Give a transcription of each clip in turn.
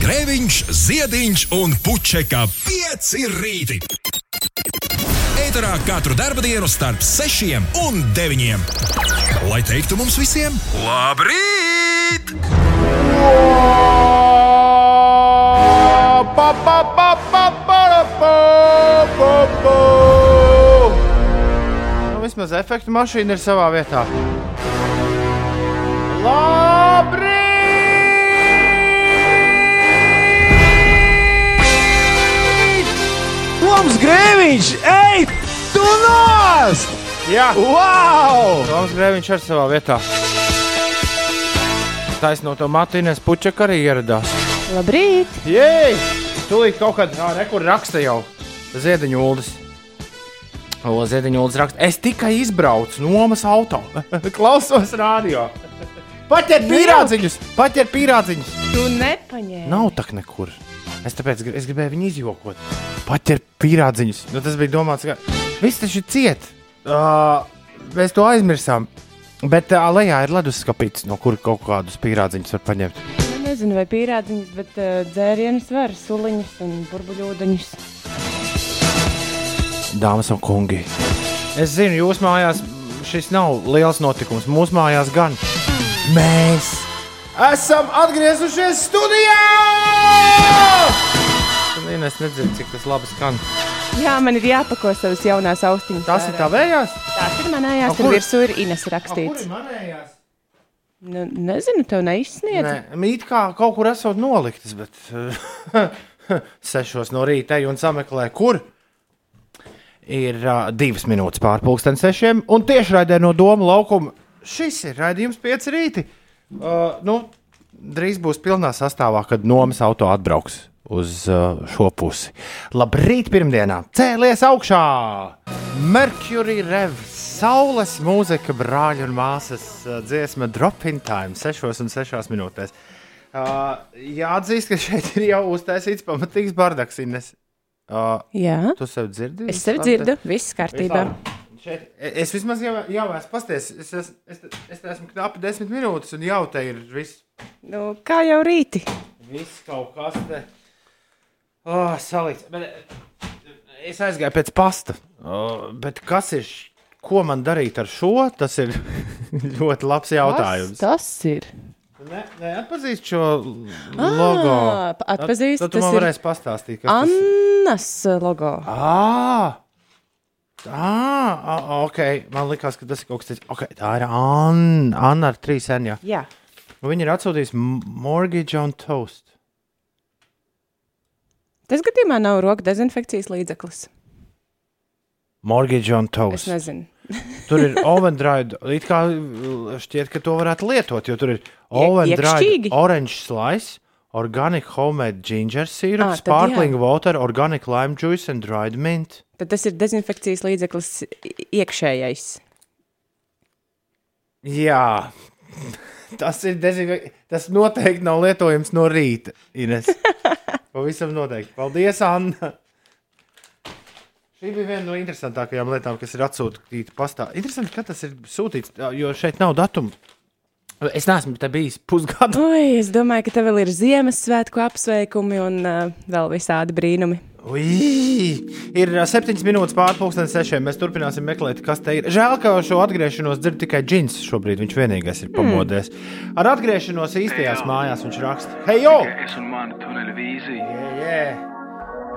Grēviņš, Ziediņš un Puķeka 5 rīti. Eterā katru dienu starp 6 un 9. Lai teiktu mums visiem, labrīt! Pa, pa, pa, pa, pa, pa, pa, pa. Nu, vismaz efektu mašīna ir savā vietā. Labrīt! Toms Grēviņš, ej, tu nost! Jā, Wow! Toms Grēviņš ir savā vietā. Taisno to Matīnes Puķeka arī ieradās. Labrīt! Jej! Tūlīt kaut kad tā nekur raksta jau Ziediņu Uldis. O, Ziediņu Uldis raksta, es tikai izbraucu nomas auto. Klausos radio. Paķer pīrādziņus! Paķer pīrādziņus! Tu nepaņēmi! Nav tak nekur. Es tāpēc es gribēju viņu izjokot. Paķer pīrādziņus. Nu, tas bija domāts, ka viss taču ir ciet. Uh, mēs to aizmirsām. Bet uh, lejā ir leduskapīts, no kura kaut kādus pīrādziņus var paņemt. Nu, nezinu, vai pīrādziņus, bet uh, dzērienus var, suliņus un burbuļūdeņus. Dāmas un kungi, es zinu, jūsu mājās šis nav liels notikums. Mūsu mājās gan mēs esam atgriezušies studijā! Nē, es nedzirdu, cik tas labi skan. Jā, man ir jāpako savas jaunās austiņas. Tas ir tavējās? Tās ir manējās, tur virsū ir Ines rakstīts. ir manējās? Nu, nezinu, tev neizsniedz. Nē, mīt kā kaut kur esot noliktas, bet sešos no rīta ej un sameklē, kur ir uh, divas minūtes pārpusdien sešiem. Un tieši raidē no Doma laukuma šis ir raidījums pieci rīti. Uh, nu, drīz būs pilnā sastāvā, kad nomas auto atbrauks uz uh, šo pusi. Labrīt, pirmdienā! Cēlies augšā! Mercury Rev, saules mūzika, brāļi un māsas uh, dziesma Drop in Time, 6 un 6 minūtēs. Uh, jāatzīst, ka šeit ir jau uztaisīts pamatīgs bardaks. Ines. Uh, Jā, tu sev dzirdi? es sev dzirdu, viss kārtībā. Šeit, es vismaz jau, jau esmu pasties, es, es, es, es esmu knapi desmit minūtes, un jau te ir viss, Nu, kā jau rīti. viss kaut kas te. Oh, salikts. Bet, eh, es aizgāju pēc pasta. Oh, bet kas ir, ko man darīt ar šo? Tas ir ļoti labs jautājums. Kas tas ir? Ne, ne, atpazīst šo logo. Ā, pa- atpazīstu, Tad tu tas man ir varēsi pastāstīt, kas tas ir. Annas logo. Ah! Ah, ok. Man liekas, ka tas ir kaut kas tāds. Okay, tā ir Anna, Anna ar trīs N. jā. Jā, Viņa ir atsūtījusi Mortgage on Toast. tas gadījumā nav roka dezinfekcijas līdzeklis. Mortgage on Es Toast. nezinu. Tur ir ovendried. It kā šķiet, ka to varētu lietot, jo tur ir iekšķīgi? orange slice, organic homemade ginger syrup, Ah, sparkling jā. water, organic lime juice and dried mint. Tad tas ir dezinfekcijas līdzeklis iekšējais. Jā, tas ir dezinfekcijas. Tas noteikti nav lietojams no rīta. Ines. Pavisam noteikti. Paldies, Anna! Šī bija viena no interesantākajām lietām, kas ir atsūtīta pastā. Interesanti, ka tas ir sūtīts, jo šeit nav datumu. Es neesmu te bijis pusgadu. Oi, es domāju, ka tev vēl ir Ziemassvētku apsveikumi un uh, vēl visādi brīnumi. Ui, ir ā, septiņas minūtes pārpusdienas sešiem. Mēs turpināsim meklēt, kas te ir. Žēl, ka šo atgriešanos dzird tikai džins. Šobrīd viņš vienīgais ir pamodies. Ar atgriešanos īstajās mājās viņš raksta: Hei, jo! Es un mana tuneļvīzija, Jā, jā.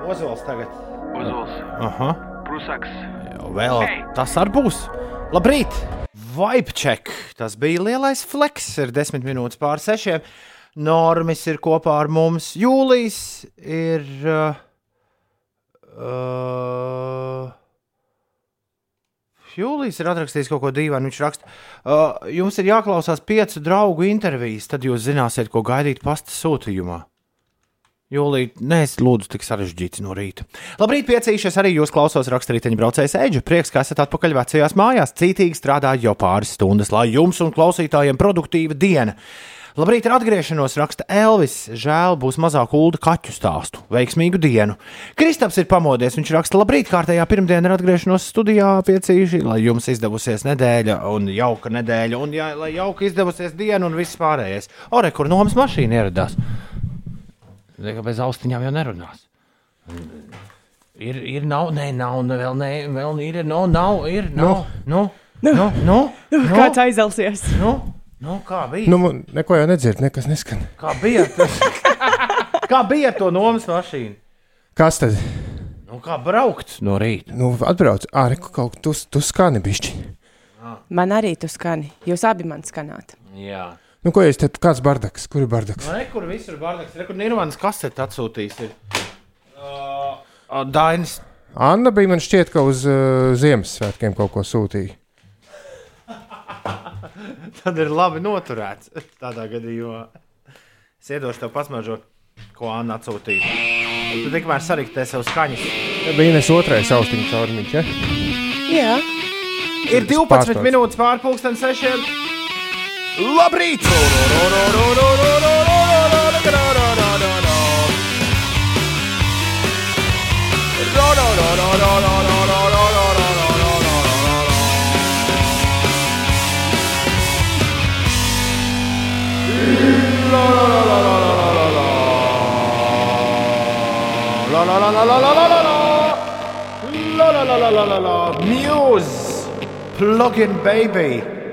Ozols tagad. Ozols, Aha. Prusaks, Jau Vēl tas arī būs. Labrīt! Vipček! Tas bija lielais fleks. Ir desmit minūtes pār sešiem. Normis ir kopā ar mums. Jūlijs ir. Uh, uh, Jūlijs ir atrakstījis kaut ko dīvainu. Viņš raksta, uh, jums ir jāklausās piecu draugu intervijas, tad jūs zināsiet, ko gaidīt pasta sūtījumā. Jūlija, nē, es lūdzu, tik sarežģīts no rīta. Labrīt, piecīšies arī jūs klausos raksturīteņa braucējas eģu. Prieks, ka esat atpakaļ vecajās mājās. Cītīgi strādāju jau pāris stundas, lai jums un klausītājiem produktīva diena. Labrīt, ar atgriešanos raksta Elvis. Žēl, būs mazāk ulu kaķu stāstu. Veiksmīgu dienu. Kristaps ir pamodies. Viņš raksta, labrīt, kārtējā pirmdiena ar atgriešanos studijā piecīši, lai jums izdevusies nedēļa un jauka nedēļa, un jā, lai jauka izdevusies diena un viss pārējais. Ore, kur nomas mašīna ieradās? Bez austiņām jau nerunās. Ir, ir, nav, nē, nav, ne, vēl, nē, vēl ir, no, nav, ir, nav, nu, nu, nu, nu, Kāds aizelsies? nu, nu, kā bija? Nu, neko jau nedzird, nekas neskan. Kā bija? kā bija to nomas mašīnu? Kas tad? Nu, kā braukt no rīta? Nu, atbrauc. Ā, reku, kaut tu, tu skani bišķi. Man arī tu skani. Jūs abi man skanāt. Jā. Nu, ko es te, kāds bardaks? Kur ir bardaks? Nu, Rekur visur bardaks, rekur Nirvānas kasete atsūtījis. Ir. Uh, uh, Dainis. Anna bija man šķiet, ka uz uh, Ziemassvētkiem kaut ko sūtīja. Tad ir labi noturēts. Tādā gadījumā es iedošu tev pasmažot, ko Anna atsūtīja. Tu tikmēr sariktē sev skaņas. Ja bija nes otrais austiņu caurmiņš, ja? Jā. Ir 12 Pārspēlēts. minūtes pārpusdienas sešiem. Labrīt! Muse! Plug baby!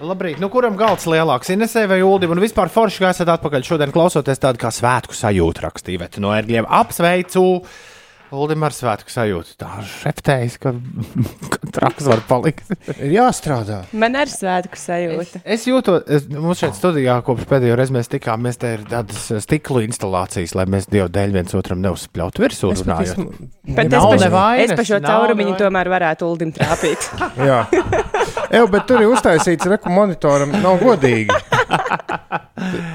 Labrīt, nu kuram galds lielāks? Inesē vai Uldim? Un vispār forši, ka esat atpakaļ šodien klausoties tādu kā svētku sajūtu rakstīja Veta no ērgļiem. Apsveicu! Uldim ar svētku sajūtu. Tā šeptējas, ka, ka traks var palikt. Ir jāstrādā. Man arī svētku sajūta. Es jūtos, es, mums šeit studijā kopš pēdējo reizi mēs tikāmies, te ir tādas eh, stikla instalācijas, lai mēs dievu dēļ viens otram neuzspļautu virsū. Es pat esmu- Bet es pa, es pa šo caurumiņu tomēr varētu Uldim trāpīt. Jā. Eju, bet tur ir uztaisīts reku monitoram. Nav godīgi.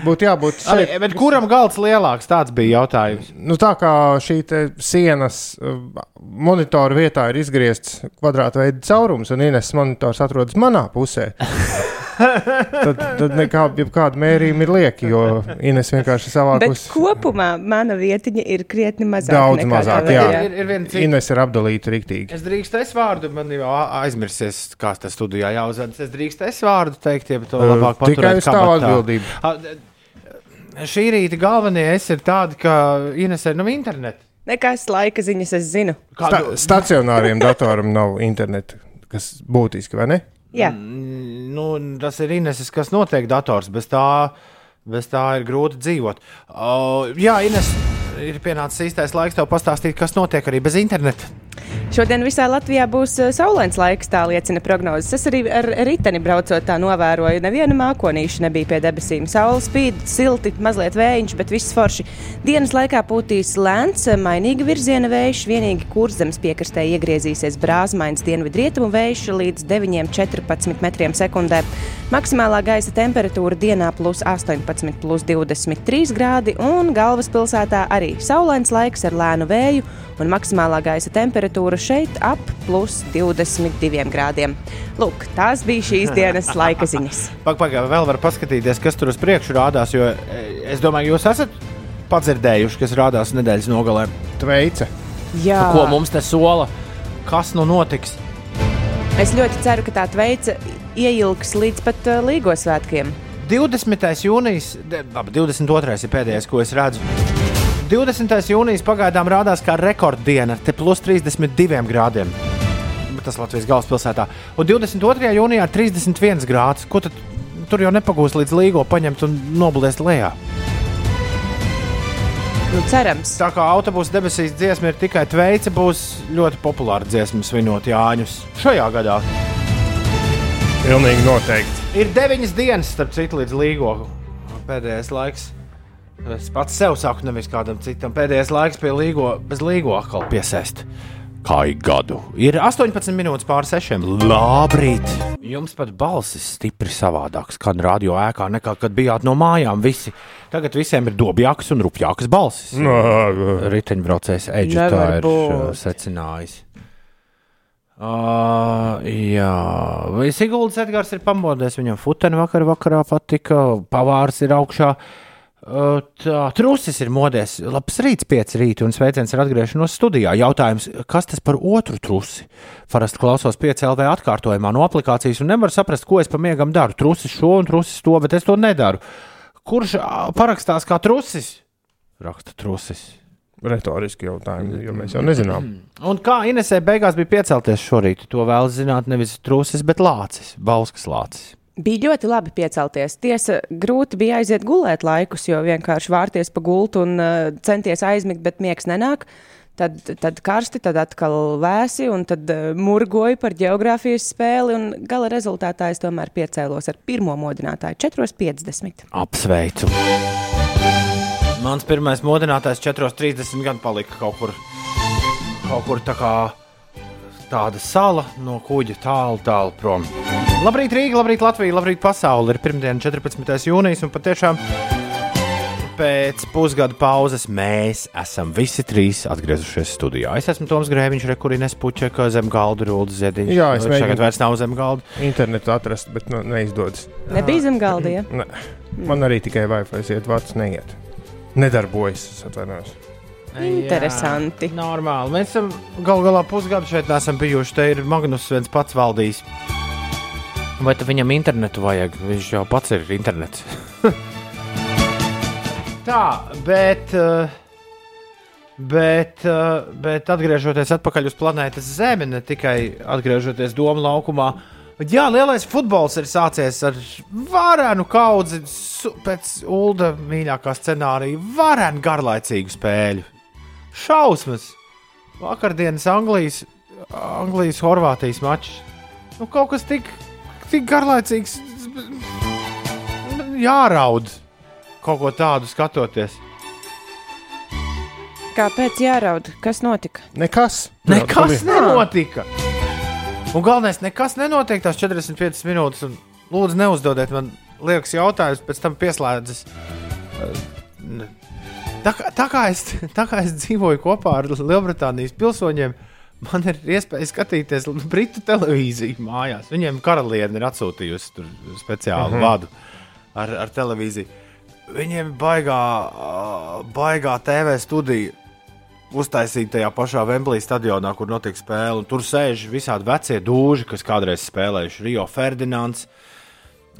Būtu jābūt Arī, šeit. bet kuram galds lielāks? Tāds bija jautājums. Nu, tā kā šī sienas uh, monitora vietā ir izgriezts kvadrātveida caurums, un Ines monitors atrodas manā pusē, tad, tad nekāda kāda mērījuma ir lieki, jo Ines vienkārši Bet savākus. kopumā mana vietiņa ir krietni mazāka. Daudz nekā mazāk, tavējā. jā. Ir, ir viena cita. Ines ir apdalīta riktīgi. Es drīkstu es vārdu, man jau aizmirsies, kā tas studijā jāuzvedas. Es drīkstu es vārdu teikt, ja to labāk Uh, Tikai paturēt uz tavu atbildību. A, Šī rīta galvenie es ir tādi, ka Ines ir no interneta. Nekas laika ziņas es zinu. Sta stacionāriem datoram nav interneta, kas būtiski, vai ne? Jā. Nu, tas ir Ineses, kas notiek dators. Bez tā, bez tā ir grūti dzīvot. Uh, jā, Ines, ir pienācis īstais laiks tev pastāstīt, kas notiek arī bez interneta. Šodien visā Latvijā būs eh, saulains laiks, tā liecina prognozes. Es arī ar riteni braucot, tā novēroju, neviena mākonīša nebija pie debesīm. Saula spīd, silti, mazliet vējiņš, bet viss forši. Dienas laikā pūtīs lēns, mainīga virziena vējš, vienīgi kurzemes piekrastē iegriezīsies brāzmains dienvidrietumu vējš līdz 9,14 metriem sekundē. Maksimālā gaisa temperatūra dienā plus 18, plus 23 grādi, un galvaspilsētā arī saulains laiks ar lēnu vēju un maksimālā gaisa temperatūra šeit ap plus 22 grādiem. Lūk, tās bija šīs dienas laika ziņas. Pagaidām, vēl var paskatīties, kas tur uz priekšu rādās. Jo e, es domāju, jūs esat padzirdējuši, kas rādās nedēļas nogalē. Tveica. Jā, Ko mums te sola? Kas nu notiks? es ļoti ceru, ka tā veica ieilgs līdz pat uh, Līgo svētkiem. 20. jūnijas, labi, 22. ir pēdējais, ko es redzu. 20. jūnijas pagaidām rādās kā rekorddiena, te plus 32 grādiem. Tas Latvijas galvaspilsētā. Un 22. jūnijā 31 grāds. Ko tad tur jau nepagūs līdz līgo paņemt un noblēst lejā? Nu, cerams, Tā kā autobusu debesīs dziesma ir tikai tveica, būs ļoti populāra dziesma svinot Jāņus šajā gadā. Pilnīgi noteikti. Ir deviņas dienas, starp citu, līdz līgo. Pēdējais laiks. Es pats sev saku, nevis kādam citam. Pēdējais laiks pie līgo, bez līgo atkal piesēst. Kā ik gadu. Ir 18 minūtes pār 6. Labrīt! Jums pat balsis stipri savādāks, kad radio ēkā nekā kad bijāt no mājām. Visi. Tagad visiem ir dobjākas un rupjākas balsis. Riteņbraucējs Eģis tā ir uh, secinājis. Uh, jā, vai Siguldas Edgars ir pamodies? Viņam futeni vakar vakarā patika, pavārs ir augšā. Uh, tā, trusis ir modies. Labs rīts, pieci rīti un sveiciens ar atgriešanos studijā. Jautājums, kas tas par otru trusi? Parasti klausos pieci LV atkārtojumā no aplikācijas un nevaru saprast, ko es pa miegam daru. Trusis šo un trusis to, bet es to nedaru. Kurš parakstās kā trusis? Raksta trusis. Retoriski jautājumi, jo mēs jau nezinām. Un kā Inesē beigās bija piecelties šorīt, to vēl zināt nevis trusis, bet lācis, balskas lācis. Bija ļoti labi piecelties. Tiesa, grūti bija aiziet gulēt laikus, jo vienkārši vārties pa gultu un uh, centies aizmigt, bet miegs nenāk. Tad, tad karsti, tad atkal vēsi, un tad uh, murgoju par geogrāfijas spēli. un Gala rezultātā es tomēr piecēlos ar pirmo modinātāju 4,50. Apsveicu! Mans pirmais modinātājs 4.30 gan palika kaut kur, kaut kur tā kā tāda sala no kuģa tālu, tālu prom. Labrīt, Rīga, labrīt, Latvija, labrīt, pasaule. Ir pirmdiena, 14. jūnijas, un patiešām pēc pusgada pauzes mēs esam visi trīs atgriezušies studijā. Es esmu Toms Grēviņš, Rekurīnes Puķeka, zem galda Rūdas Ziediņš. Jā, es Tagad mēģinu- vairs nav zem galda. Internetu atrast, bet nu, neizdodas. Nebija zem galda. Ja? Ne. Man arī tikai Wi-Fi iet, vārds neiet. Nedarbojas, es atvainojos. Interesanti. Jā, normāli. Mēs esam gal galā pusgadu šeit nesam bijuši. Te ir Magnus viens pats valdījis. Vai viņam internetu vajag? Viņš jau pats ir internets. Tā, bet, eh, bet, eh, bet atgriežoties atpakaļ uz planētas Zemi, ne tikai atgriežoties domu laukumā. Jā, lielais futbols ir sācies ar varenu kaudzi pēc Ulda mīļākā scenārija. Varenu garlaicīgu spēļu. Šausmas! Vakardienas Anglijas, Anglijas Horvātijas mačs. Nu, kaut kas tik, tik garlaicīgs. Jāraud kaut ko tādu skatoties. Kāpēc jāraud? Kas notika? Nekas. Nekas Jā, nenotika. Un galvenais, nekas nenotiek tās 45 minūtes. un Lūdzu, neuzdodiet man liekas jautājumus, pēc tam pieslēdzas. Uh, Tā, kā- tā, kā es, tā kā es dzīvoju kopā ar Lielbritānijas pilsoņiem, man ir iespēja skatīties Britu televīziju mājās. Viņiem karaliene ir atsūtījusi tur speciālu uh -huh. vadu ar, ar televīziju. Viņiem baigā, baigā TV studija uztaisīta tajā pašā Vemblī stadionā, kur notiek spēle. Tur sēž visādi vecie dūži, kas kādreiz spēlējuši Rio Ferdinands.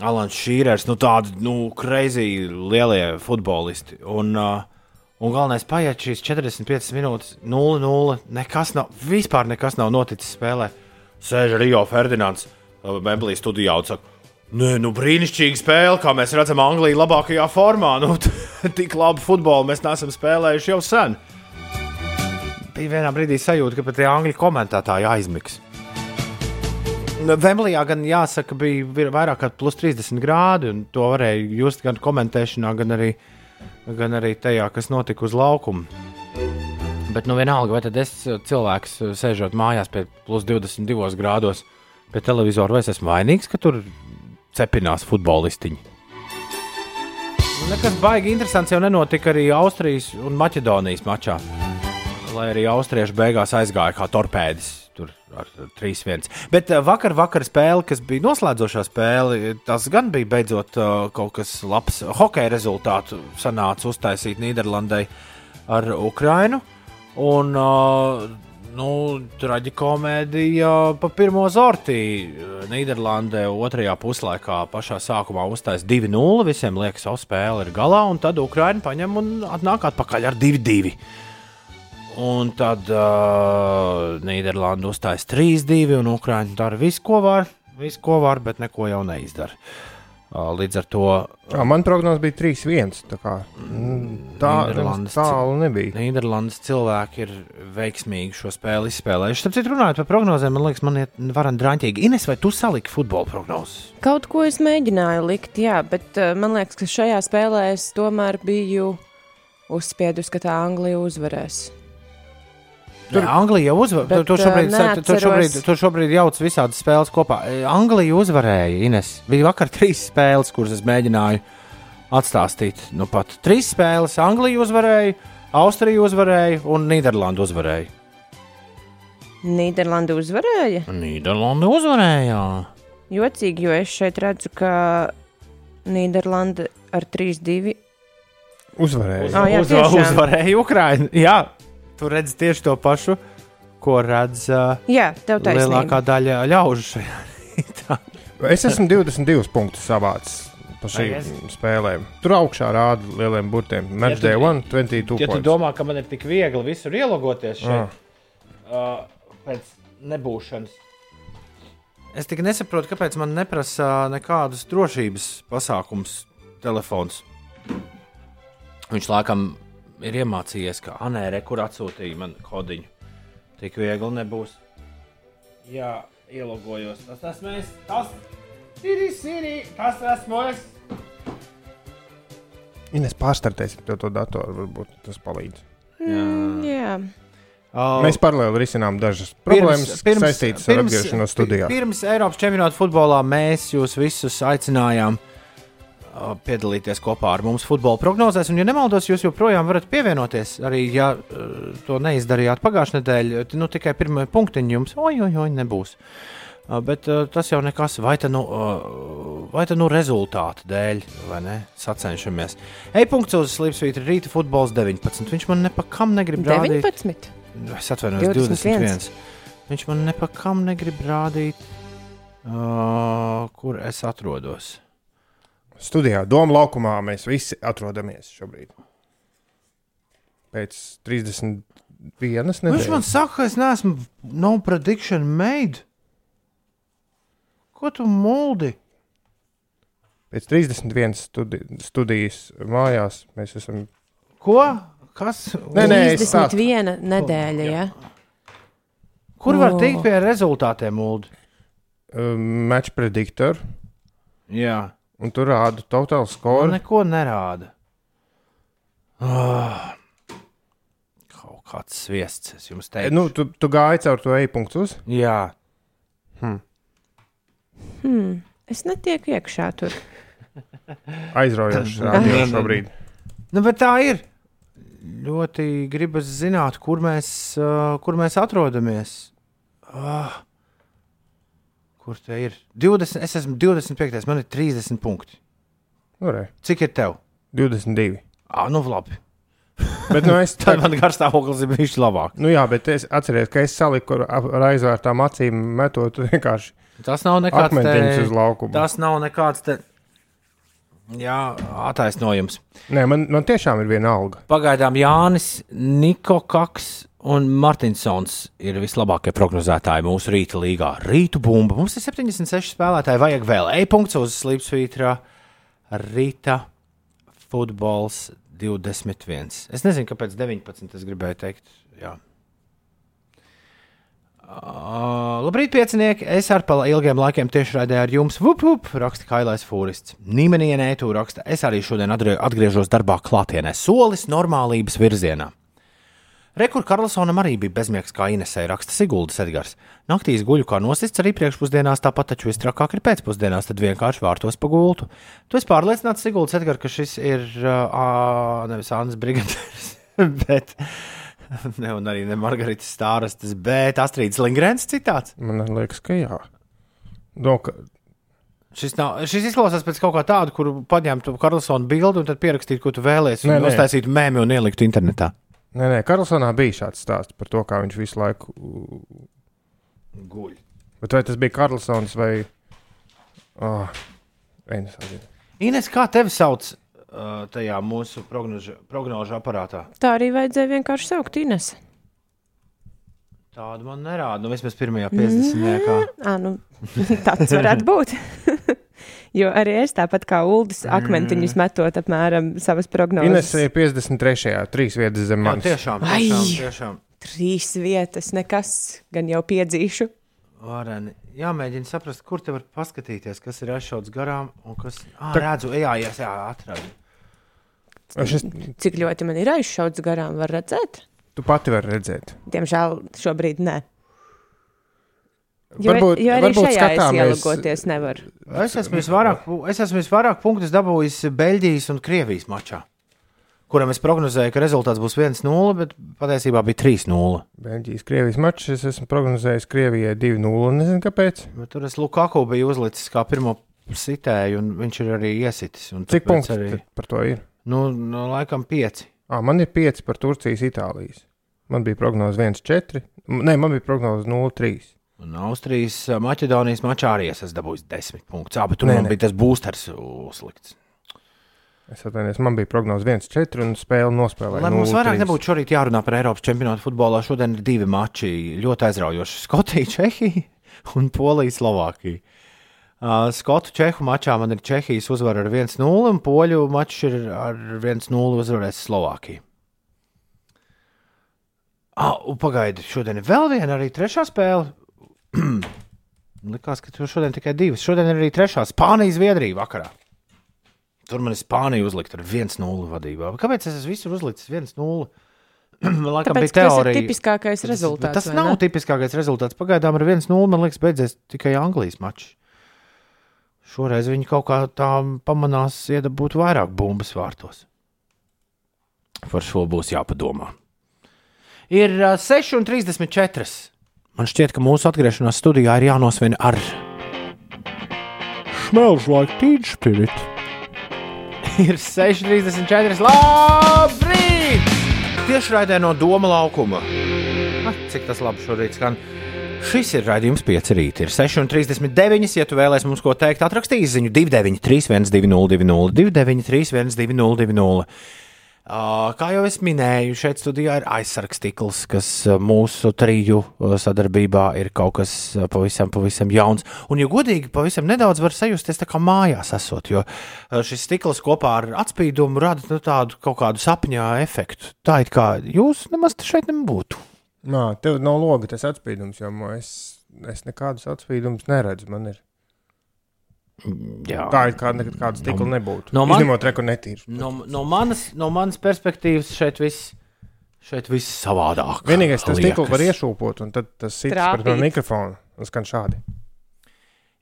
Alans Šīrers, nu tādi nu, kreizi lielie futbolisti. Un, uh, un galvenais paiet šīs 45 minūtes, 0-0. Nekas nav, vispār nekas nav noticis spēlē. Sēž Rio Ferdinands, uh, Bemblī studijā un saka, Nē, nu brīnišķīga spēle, kā mēs redzam, Anglija labākajā formā. Nu, tik labu futbolu mēs neesam spēlējuši jau sen. Bija vienā brīdī sajūta, ka pat tie angļu komentētāji aizmigs. Vemlijā gan jāsaka, bija vairāk kā plus 30 grādi, un to varēja just gan komentēšanā, gan arī, gan arī tajā, kas notika uz laukuma. Bet, nu, vienalga, vai tad es cilvēks sēžot mājās pie plus 22 grādos pie televizora, vai es esmu vainīgs, ka tur cepinās futbolistiņi? Nu, Nekas baigi interesants jau nenotika arī Austrijas un Maķedonijas mačā. Lai arī austrieši beigās aizgāja kā torpēdis. Tur ar 3-1. Bet uh, vakar, vakar spēle, kas bija noslēdzošā spēle, tas gan bija beidzot uh, kaut kas labs. Hokeja rezultātu sanāca uztaisīt Nīderlandai ar Ukrainu. Un, nu, traģikomēdija pa pirmo zortī. Nīderlandē otrajā puslaikā pašā sākumā uztaisīja 2-0. Visiem liekas, ka spēli ir galā, un tad Ukraina paņem un atnāk atpakaļ ar 2-2. Un tad uh, Nīderlanda uzstājas 3-2, un Ukrāņi dara visu, ko var, visu, ko var, bet neko jau neizdara. Uh, līdz ar to Jā, man prognozes bija 3-1. Tā kā mm, tā tālu nebija. Nīderlandes cilvēki ir veiksmīgi šo spēli izspēlējuši. Starp citu, runājot par prognozēm, man liekas, man ir varam drāmīgi. Ines, vai tu saliki futbola prognozes? Kaut ko es mēģināju likt, jā, bet uh, man liekas, ka šajā spēlē es tomēr biju uzspiedusi, ka tā Anglija uzvarēs. Tur Anglija jau uzvarēja. Bet, Tur šobrīd, ā, tur, tur šobrīd, neatceros. tur šobrīd jauc visādas spēles kopā. E, Anglija uzvarēja. Ines. Bija vakar trīs spēles, kuras es mēģināju atstāstīt. Nu, pat trīs spēles. Anglija uzvarēja, Austrija uzvarēja un Nīderlanda uzvarēja. Nīderlanda uzvarēja. Nīderlanda uzvarēja. Jocīgi, jo es šeit redzu, ka Nīderlanda ar 3-2. Uzvarēja. Ah, jā, Uz, tiešām. uzvarēja Ukraiņa. Jā, tu redz tieši to pašu, ko redz uh, Jā, lielākā daļa ļaužu šajā rītā. Es esmu 22 punktus savācis pa šīm Aiziet. spēlēm. Tur augšā rāda lieliem burtiem. Match tu- day 1, 22 Ja tu points. domā, ka man ir tik viegli visur ielogoties šeit, Ah. uh, pēc nebūšanas, es tik nesaprotu, kāpēc man neprasa nekādus drošības pasākumus telefons. Viņš laikam ir iemācījies, ka Anē, kur atsūtīja man kodiņu. Tik viegli nebūs. Jā, ielogojos. Tas esmu es. Tas ir Siri. Tas esmu es. Ines pārstartēsim tev to datoru, varbūt tas palīdz. Mm, jā. Uh, Mēs paralēli risinām dažas problēmas, kas saistītas ar atgriešanos studijā. Pirms Eiropas čempionāta futbolā mēs jūs visus aicinājām uh, piedalīties kopā ar mums futbola prognozēs. Un, ja nemaldos, jūs joprojām varat pievienoties. Arī ja to neizdarījāt pagājušajā nedēļā, tad nu, tikai pirmie punktiņi jums oj, oj, oj, nebūs. Bet tas jau nekas, vai tā nu, vai tā nu rezultātu dēļ, vai ne? Sacenšamies. Ej-punkts uz Slipsvītra rīta futbols 19. Viņš man nepakam negrib rādīt. 19. Es atvainojos, 21. 21. Viņš man nepakam negrib rādīt, uh, kur es atrodos. Studijā Doma laukumā mēs visi atrodamies šobrīd. Pēc 31 Viņš man nedēļas. saka, ka es neesmu no prediction made. Ko tu muldi? Pēc 31 studi studijas mājās mēs esam. Ko? Kas? Nē, nē, es stāstu. 31 nedēļa. Ja? Kur var tikt pie rezultātiem, muldi? Um, match predictor, Jā, un tur rāda total man score. neko nerāda. Ah. Kaut kāds sviests, es jums E, teicu. Nu, tu, tu gāji caur to e-punktu uz. Jā, Hmm. Es netieku iekšā tur. Aizraujošs rādījums šobrīd. Nu, bet tā ir. Ļoti gribas zināt, kur mēs, uh, kur mēs atrodamies. Ah. Kur te ir? 20, es esmu 25. Man ir 30 punkti. Re, Cik ir tev? 22. Ah, nu, labi. Bet, nu, es, Tad man garstāvoklis ir bijis labāk. nu, jā, bet es atceros, ka es saliku ar, aizvērtām acīm, metot vienkārši Tas nav nekāds akmentiņus uz te, laukumu. tas nav nekāds te, jā, attaisnojums. Nē, man, man tiešām ir viena alga. Pagaidām Jānis, Niko Kaks un Martinsons ir vislabākie prognozētāji mūsu rīta līgā. Rītu bumba. Mums ir 76 spēlētāji, vajag vēl e-punkts uz Slipsvītra. Rīta futbols 21. Es nezinu, kāpēc 19. es gribēju teikt. Jā. Uh, labrīt, piecinieki! Es ar ilgiem laikiem tieši raidīju ar jums, vup, vup, raksta Kailais Fūrists. Nīmenienē tu raksta, es arī šodien atgrie- atgriežos darbā klātienē, solis normālības virzienā. Rekur Karlsonam arī bija bezmiegs kā Inesē, raksta Siguldas Edgars. Naktīs guļu kā nosists arī priekšpusdienās, tāpat taču visstrakāk ir pēcpusdienās, tad vienkārši vārtos pa gultu. Tu esi pārliecināts, Siguldas Edgars, ka šis ir uh, nevis Annas Brigadieris, bet ne, un arī ne Margaritas Stārstas, bet Astrīdas Lingrēns citāts. Man liekas, ka jā. No, ka, Šis, nav, šis izklausās pēc kaut kā tāda, kur paņemtu Karlsona bildi un tad pierakstītu, ko tu vēlēsies, uztaisītu mēmī un ieliktu internetā. Nē, nē, Karlsonā bija šāds stāsts par to, kā viņš visu laiku. Guļ. Bet vai tas bija Karlsons vai. Oh, atzina. Ines, kā tevi sauc uh, tajā mūsu prognožu, prognožu aparātā? Tā arī vajadzēja vienkārši saukt Ines. Tādu man nerāda. Nu, vismaz pirmajā 50. Kā. À, nu, tāds varētu būt. jo arī es tāpat kā Ulas akmentiņus metot apmēram savas Ines prognozes. ir 53. trīs vietas zem Jā, manis. tiešām, Ai! tiešām, tiešām. Trīs vietas, nekas, gan jau piedzīšu. Vareni. Jāmēģina saprast, kur te var paskatīties, kas ir aizšauts garām un kas. Ah, Tā- redzu, jā, jā, jā atradu. Šis, Cik ļoti man ir aizšauts garām, var redzēt? tu pati vari redzēt. Diemžēl šobrīd nē. Jo, Varbūt- jo arī varbūt šajā skatāmies- es ielūkoties nevaru. Es esmu visvairāk, es esmu visvairāk punktus dabūjis Beļģijas un Krievijas mačā, kuram es prognozēju, ka rezultāts būs 1-0, bet patiesībā bija 3-0. Beļģijas, Krievijas mačs. Es esmu prognozējis Krievijai 2-0. Nezinu, kāpēc. Bet tur es Lukaku biju uzlicis kā pirmo sitēju, un viņš ir arī iesitis. un Cik tāpēc punktu Arī, par to ir? nu, nu, laikam 5. À, man ir 5 par Turcijas, Itālijas. Man bija prognoze 1-4. M- Nē, man bija prognoze 0-3. Un Austrijas, ā, Maķedonijas mačā arī es dabūjis 10 punktus. Bet tur Nē, nē. bija tas boosters uzlikts. Es atvainojos, man bija prognoze 1-4 un spēle nospēlēja. Lai mums 0-3. vairāk nebūtu šorīt jārunā par Eiropas čempionātu futbolā, šodien ir divi mači ļoti aizraujoši. Skotija, Čehija un Polija, Slovākija. Uh, Skotu Čehu mačā man ir Čehijas uzvara ar 1-0, un Poļu mačs ir ar 1-0 uzvarēs Slovākija. Ah, pagaidi, šodien ir vēl viena arī trešā spēle. Likās, ka tur šodien tikai divas. Šodien ir arī trešā Spānija, Zviedrija vakarā. Tur man ir Spānija uzlikta ar 1-0 vadībā. Kāpēc es visur uzlicis 1-0? Man liekas, Tāpēc, bija ka tas ir teorija. tipiskākais rezultāts. Tas nav ne? tipiskākais rezultāts. Pagaidām ar 1-0 man liekas, beidzies tikai Anglijas mačs. Šoreiz viņi kaut kā tā pamanās iedabūt vairāk bumbas vārtos. Par šo būs jāpadomā. Ir uh, 6,34. Man šķiet, ka mūsu atgriešanās studijā ir jānosvin ar Smells like teen spirit. ir 6,34. Labrīt! Tieši raidē no Doma laukuma. Ah, cik tas labi šorīt skan. Šis ir raidījums 5 rīt. Ir 6,39. Ja tu vēlēsies mums ko teikt, atrakstīs ziņu 293, 120, 293, 120. Kā jau es minēju, šeit studijā ir aizsargs tīkls, kas mūsu triju sadarbībā ir kaut kas pavisam, pavisam jauns. Un, ja godīgi, pavisam nedaudz var sajusties tā kā mājās esot, jo šis stikls kopā ar atspīdumu rada nu, tādu kaut kādu sapņā efektu. Tā it kā jūs nemaz šeit nebūtu. Nā, tev nav loga tas atspīdums, jo es, es nekādus atspīdumus neredzu. Man ir Jā. tā, it kā nekad kāda stikla nebūtu. no No man- Izņemot reku netīru. No, no, manas, no manas perspektīvas šeit viss, šeit viss savādāk. Vienīgais tas stikls var iešūpot, un tad tas sits Trāpīt. pret no mikrofona. Un skan šādi.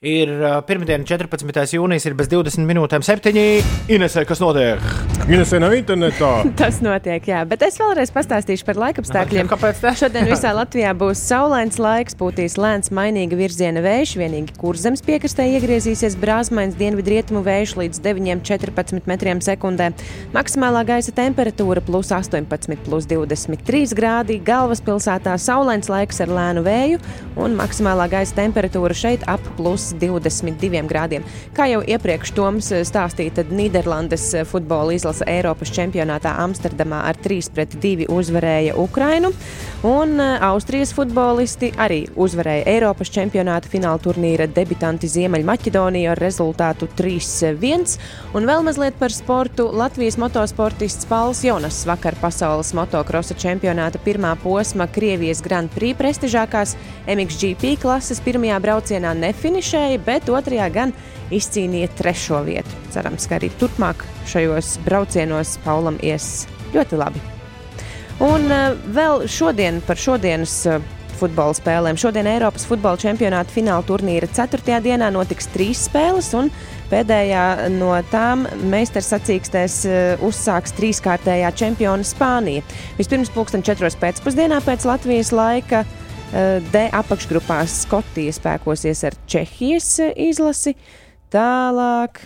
Ir pirmdiena, 14. jūnijas, ir bez 20 minūtēm, 7. Inesē, kas notiek? Ines nav internetā. Tas notiek, jā. Bet es vēlreiz pastāstīšu par laikapstākļiem. Kāpēc tā? Šodien visā Latvijā būs saulains laiks, pūtīs lēns, mainīga virziena vējš. Vienīgi kurzems piekrastē iegriezīsies brāzmains dienvidrietumu vējš līdz 9,14 metriem sekundē. Maksimālā gaisa temperatūra plus 18, plus 23 grādi. Galvaspilsētā saulains laiks ar lēnu vēju un maksimālā gaisa temperatūra šeit ap plus 22 grādiem. Kā jau iepriekš Toms stāstīja, tad Nīderlandes futbola izlase Eiropas čempionātā Amsterdamā ar 3-2 uzvarēja Ukrainu. Un eh, Austrijas futbolisti arī uzvarēja Eiropas čempionāta fināla turnīra debitanti Ziemeļmaķedoniju ar rezultātu 3-1. Un vēl mazliet par sportu. Latvijas motosportists Pauls Jonas vakar pasaules motokrosa čempionāta pirmā posma Krievijas Grand Prix prestižākās MXGP klases pirmajā braucienā nefinišēja, bet otrajā gan izcīnīja trešo vietu. Cerams, ka arī turpmāk šajos braucienos Paulam ies ļoti labi. Un uh, vēl šodien par šodienas uh, futbola spēlēm. Šodien Eiropas futbola čempionāta fināla turnīra 4. dienā notiks trīs spēles, un pēdējā no tām meistars sacīkstēs uh, uzsāks trīskārtējā čempiona Spānija. Vispirms pulksten 4. pēcpusdienā pēc Latvijas laika. Uh, D apakšgrupā Skotija spēkosies ar Čehijas uh, izlasi. Tālāk,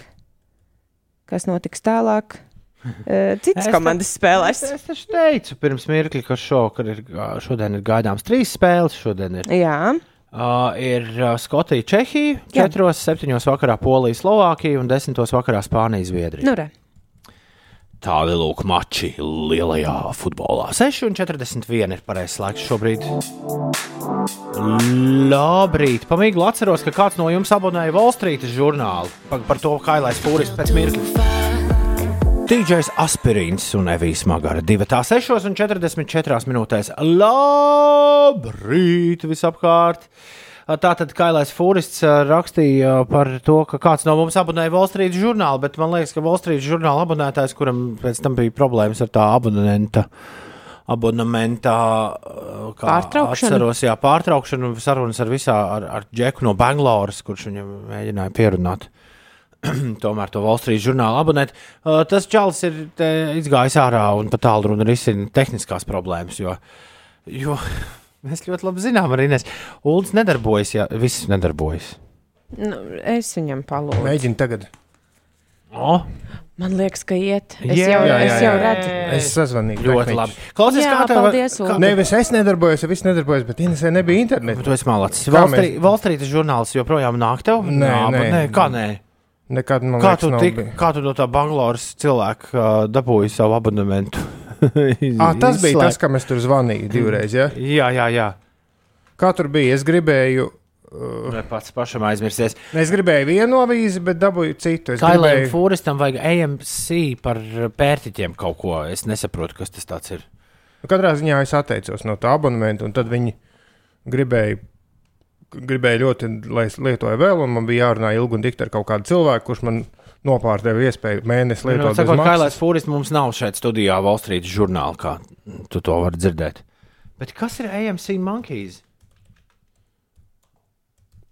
kas notiks tālāk? Uh, Citas Es te- komandas spēlēs. Es taču teicu pirms mirkļa, ka šokar ir, šodien ir gaidāms trīs spēles. Šodien ir, Jā, uh, ir uh, Skotija, Čehija, Jā. 4, 7 vakarā Polija, Slovākija un 10 vakarā Spānija, Zviedrija. nu re. Tādi lūk, mači lielajā futbolā. 6,41 ir pareizais laiks šobrīd. Labrīt! Pamīgli atceros, ka kāds no jums abonēja Wall Street žurnālu par, par to, kā Kailais Fūris pēc mirkļa. DJs Aspirīns un Evijas Magara 2,44 minūtēs. Labrīt! Visapkārt! Tātad Kailais Fūrists rakstīja par to, ka kāds no mums abonēja Wall Street žurnālu, bet man liekas, ka Wall Street žurnāla abonētājs, kuram pēc tam bija problēmas ar tā abonenta. Abonementā kā Pārtraukšanu? Atceros, jā, pārtraukšanu, sarunas ar visā, ar, ar Džeku no Bangloras, kurš viņam mēģināja pierunāt. Tomēr to Wall Street žurnālu abonēt. Uh, tas čalis ir izgājis ārā un pat tālu un risina tehniskās problēmas. Jo, jo mēs ļoti labi zinām, arī Nes. Ulas nedarbojas, ja viss nedarbojas. Nu, es viņam palūdzu. Mēģini tagad. O, Man liekas, ka iet. Es Jā, jau, jā, es jā, jau jā. redzu. Es sazvanīju. Ļoti labi. Klausies, Jā, kā tev paldies, kā-. Nevis es nedarbojos, ja viss nedarbojos, bet Inesē nebija interneta. Tu esi malacis. Valstrītas žurnāls joprojām nāk tev? Nē, Nā, nē. nē. Kā nē? Nekad man Kā liekas, tu, nav tik, bijis. kā tu no tā Bangladeras cilvēka uh, dabūji savu abonementu? Ah, tas bija tas, kam es tur zvanīju divreiz. Ja? Jā, jā, jā. Kā tur bija? Es gribēju, Ne pats pašam aizmirsies. es gribēju vienu avīzi, bet dabūju citu. Es Kailēm gribēju, Fūristam vajag AMC par pērtiķiem kaut ko. Es nesaprotu, kas tas tāds ir. Nu, Katrā ziņā es atteicos no tā abonementa, un tad viņi gribēja, gribēja ļoti, lai es lietoju vēl, un man bija jārunā ilgi un dikti ar kaut kādu cilvēku, kurš man nopārdeva iespēju mēnesi Nu, lietot. sakot, bez Kailēs maksas. Fūrists mums nav šeit studijā Valstrītas žurnālā, kā tu to vari dzirdēt. Bet kas ir AMC Monkeys?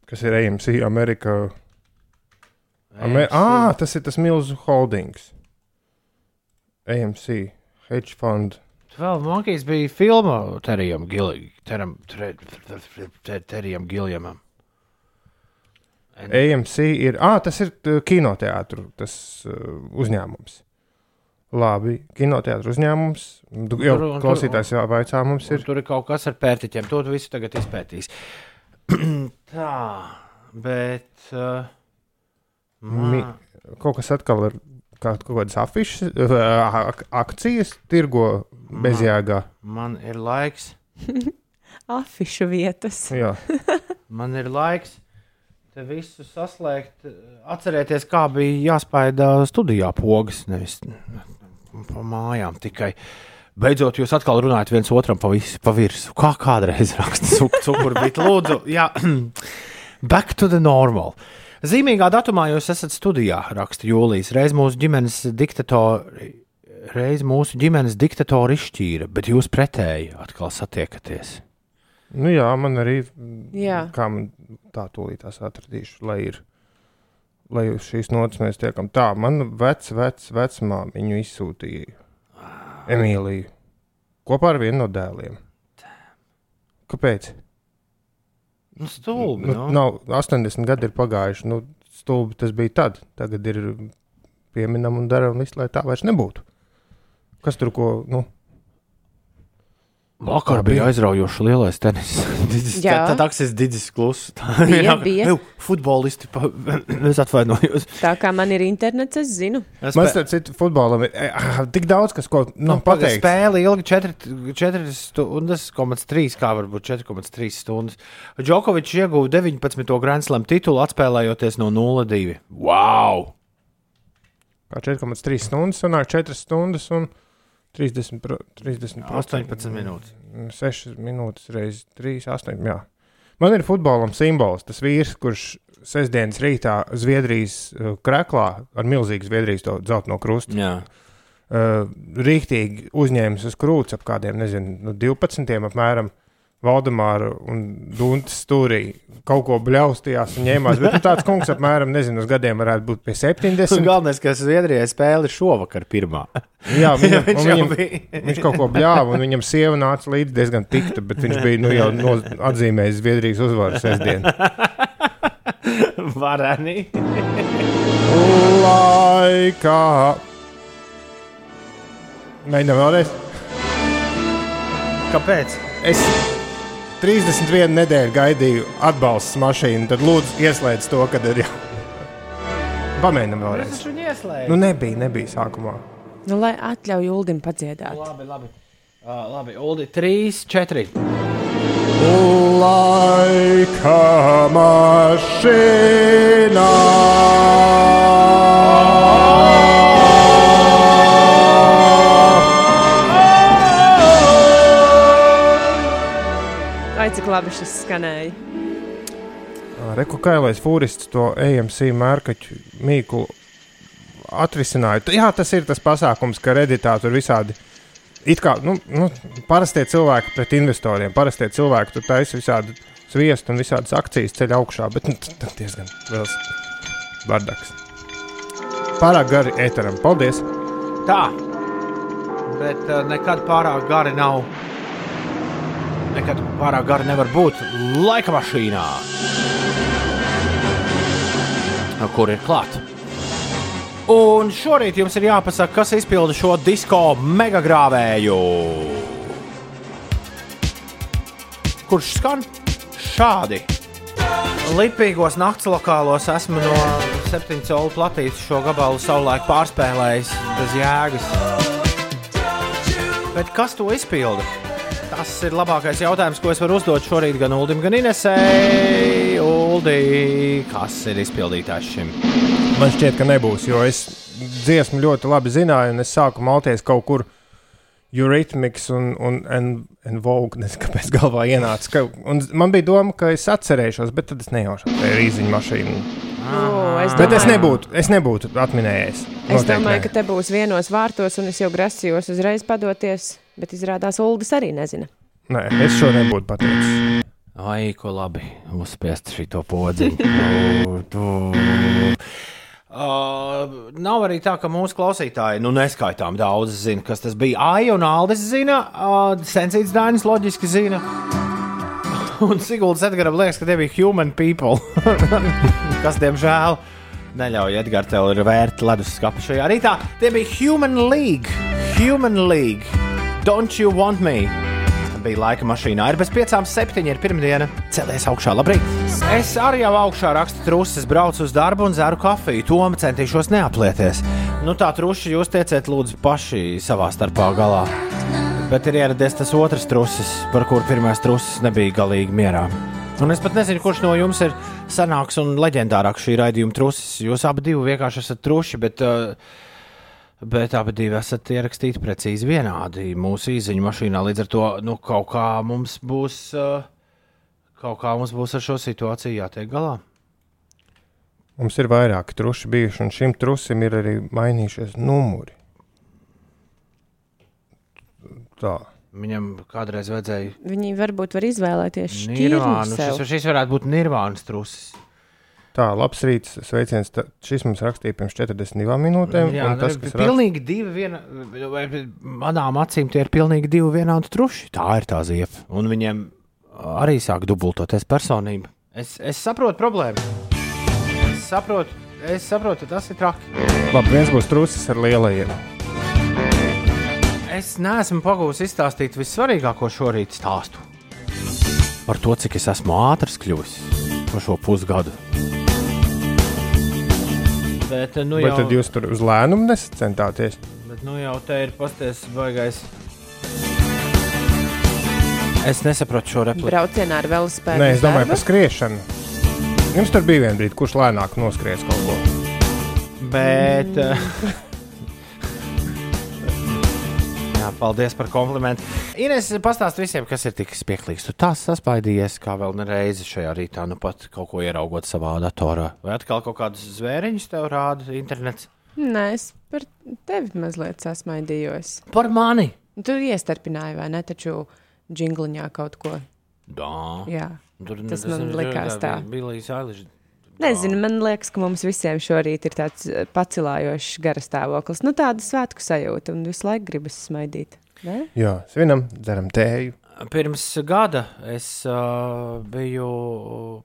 Kas ir AMC Amerikā? Amer ah, tas ir tas milzu holdings. AMC, hedge fund. Vēl Monkeys bija filma Terijam Giljamam. AMC ir, ah, tas ir kinoteātris, tas uh, uzņēmums. Labi, kinoteātris uzņēmums. Jau Tur- klausītājs jau vaicā mums Ir. Tur ir kaut kas ar pērtiķiem. To visu tagad izpētīs. Tā, bet. Uh, Mi, kaut kas atkal ir kaut kādas afišas, uh, ak akcijas, tirgo bezjēgā. man ir laiks. Afišu vietas. Jā, Man ir laiks. Te visu saslēgt. Atcerieties, kā bija jāspēj studijā pogas. Nevis pa mājām tikai. Beidzot, jūs atkal runājat viens otram pa, vis, pa virsmu. Kā kādreiz raksta cukurbīt. Lūdzu, jā. Back to the normal. Zīmīgā datumā jūs esat studijā, raksta Jūlijas. Reiz mūsu ģimenes diktatori, reiz mūsu ģimenes diktatori izšķīra, bet jūs pretēji atkal satiekaties. Nu jā, man arī. Jā. Kā man tā tūlītās atradīšu, lai ir. Lai uz šīs notis mēs tiekam tā, man vec, vec, vecmā viņu izsūtīja Emīliju kopā ar vienu no dēliem. Kāpēc? Nu, stulbi. Nu, nu. nav 80 gadi ir pagājuši. Nu, stulbi tas bija tad. Tagad ir pieminam un darām visu, lai tā vairs nebūtu. Kas tur ko? Nu, Vakar bija aizraujošs lielais tenis. Jā. tā- Tad aksis Digis kluss. Bija, bija. Futbolisti, pa, es atvainojos. Tā kā man ir internets, es zinu. Es man starp citu, futbolam ir eh, ah, tik daudz, kas ko Nu, nu, pateikt. spēle ilgi 4 stundas, 3, kā varbūt 4,3 stundas. Džokovičs ieguva 19. Grand Slam titulu, atspēlējoties no 0-2. Wow! Kā 4,3 stundas, sanāk 4 stundas un 30, pro, 30 18 minūtes. 6 minūtes reizes 3, 8. Jā. Man ir futbolam simbols. Tas vīrs, kurš sestdienas rītā Zviedrijas uh, krāklā ar milzīgu Zviedrijas to dzelteno krustu Jā. uh, rīktīgi uzņēmis uz krūts ap kādiem, nezinu, nu, 12. apmēram. Valdemāra un Dunkas stūrī kaut ko bļaustījās un ņēmās. Bet nu, tāds kungs apmēram, nezinu, uz gadiem varētu būt pie 70. Galvenais, ka Zviedrijai spēle ir šovakar pirmā. Jā, viņam, Viņš viņam, viņš kaut ko bļāva, un viņam sieva nāca līdzi diezgan tikta, bet viņš bija nu, jau no, atzīmējis Zviedrijas uzvaru sestdienu. Varani. Laikā. Mēģinām vēlreiz. Kāpēc? Es 31 nedēļu gaidīju atbalsta mašīnu, tad lūdzu ieslēdz to, kad ir jau. Pamēģinām vēlreiz. Viņš viņu ieslēdz. Nu, nebija, nebija sākumā. Nu, lai atļauj Uldim padziedāt. Labi, labi. Uh, labi, Uldi, 3, 4. Laika mašīnā. Labi šis skanēja. Reku kailais fūrists to AMC mērkaķu mīklu atrisināja. Jā, tas ir tas pasākums, ka redītā tur visādi. It kā nu, nu, parastie cilvēki pret investoriem, parastie cilvēki tur taisa visādi sviestu un visādas akcijas ceļ augšā, bet nu, tas diezgan liels bardaks. Pārāk gari ēteram. Paldies! Tā. Bet uh, nekad pārāk gari nav. Nekad pārāk gari nevar būt laika mašīnā. Kur ir klāta? Un šorīt jums ir jāpasaka, kas izpilda šo disko megagrāvēju. Kurš skan šādi? Lipīgos nakts lokālos esmu no 7 colu platītes šo gabalu savulaik pārspēlējis bez jēgas. Bet kas to izpilda? Tas ir labākais jautājums, ko es varu uzdot šorīt gan Ulim, gan Inesei. Uldi, kas ir izpildītājs šim? Man šķiet, ka nebūs, jo es dziesmu ļoti labi zināju, un es sāku malties kaut kur Eurythmics un, un, un, un Vogue. Nezinu, kāpēc galvā ienāca. Ka, un man bija doma, ka es atcerēšos, bet tad es nejaušu, ka tā ir īziņa mašīna. O, es Bet es domāju- nebūtu, es nebūtu atminējies. Es Noteikti domāju, ne. ka te būs vienos vārtos, un es jau grasījos uzreiz padoties, bet izrādās Uldis arī nezina. Nē, es šo nebūtu pateicis. Ai, ko labi uzspiest šo podziņu. Uh, nav arī tā, ka mūsu klausītāji, nu, neskaitām daudz zina, kas tas bija. Ai, un Aldis zina, uh, Sensīts Dainis loģiski zina. Un Siguldas Edgars liekas, ka tie bija human people. kas, diemžēl, neļauj Edgars tev ir vērta leduskapa šajā rītā. Tie bija Human League. Human League. Don't you want me? bija laika mašīnā. Ir bez piecām, septiņi ir pirmdiena. Celies augšā, labrīt! Es arī jau augšā rakstu trusis, braucu uz darbu un dzeru kafiju. Tomu centīšos neaplieties. Nu, tā truši jūs tieciet, lūdzu, paši savā starpā galā. Bet ir ieradies tas otrs trusis, par kuru pirmais trusis nebija galīgi mierā. Un es pat nezinu, kurš no jums ir senāks un leģendārāks šī raidījuma trusis. Jūs abi vienkārši esat truši, bet uh, Bet abi divi esat ierakstīti precīzi vienādi mūsu īsiņu mašīnā. Līdz ar to nu, kaut kā mums būs, uh, kaut kā mums būs ar šo situāciju jātiek galā. Mums ir vairāki truši bijuši, un šim trusim ir arī mainījušies numuri. Tā. Viņam kādreiz vajadzēja Viņi varbūt var izvēlēties Šis, sev. šis varētu būt nirvānas trusis. Tā, labs rīts, sveiciens. Ta, šis mums rakstīja pirms 42 minūtēm. Jā, un tas, ir pilnīgi divi. Viena, manām acīm tie ir pilnīgi divi vienādi truši. Tā ir tā ziepa. Un viņiem arī sāk dubultoties personība. Es, es saprotu problēmu. Es saprotu, es saprotu, tas ir traki. labi, viens būs trusis ar lielajiem. Es neesmu pagūs izstāstīt vissvarīgāko šorīt stāstu. Par to, cik es esmu ātrs kļuvis pa šo pusgadu. Bet, nu, Vai jau, tad jūs tur uz lēnumu nesacentāties? bet nu jau te ir pasties baigais. Es nesaprotu šo repliku. Braucienā ar velospēdu. Nē, es domāju darbu? par skriešanu. Jums tur bija viena brīdi, kurš lēnāk noskries kaut ko. Bet. eh, Jā, paldies par komplimentu. Ines, pastāst visiem, kas ir tik spieklīgs. Tu tās saspaidījies, kā vēl nereizi šajā rītā, nu pat kaut ko ieraugot savā datorā. Vai atkal kaut kādus zvēriņus tev rāda internets? Nē, es par tevi mazliet sasmaidījos. Par mani! Tu iestarpināji, vai ne? Taču džingliņā kaut ko. Jā, Jā. tur Tas man likās tā. Bija līdz ailiši. Nezinu, man liekas, ka mums visiem šorīt ir tāds pacilājošs gara stāvoklis. Nu, tāda svētku sajūta, un visu laiku gribas smaidīt. Ne? Jā, svinam, dzeram tēju. Pirms gada es uh, biju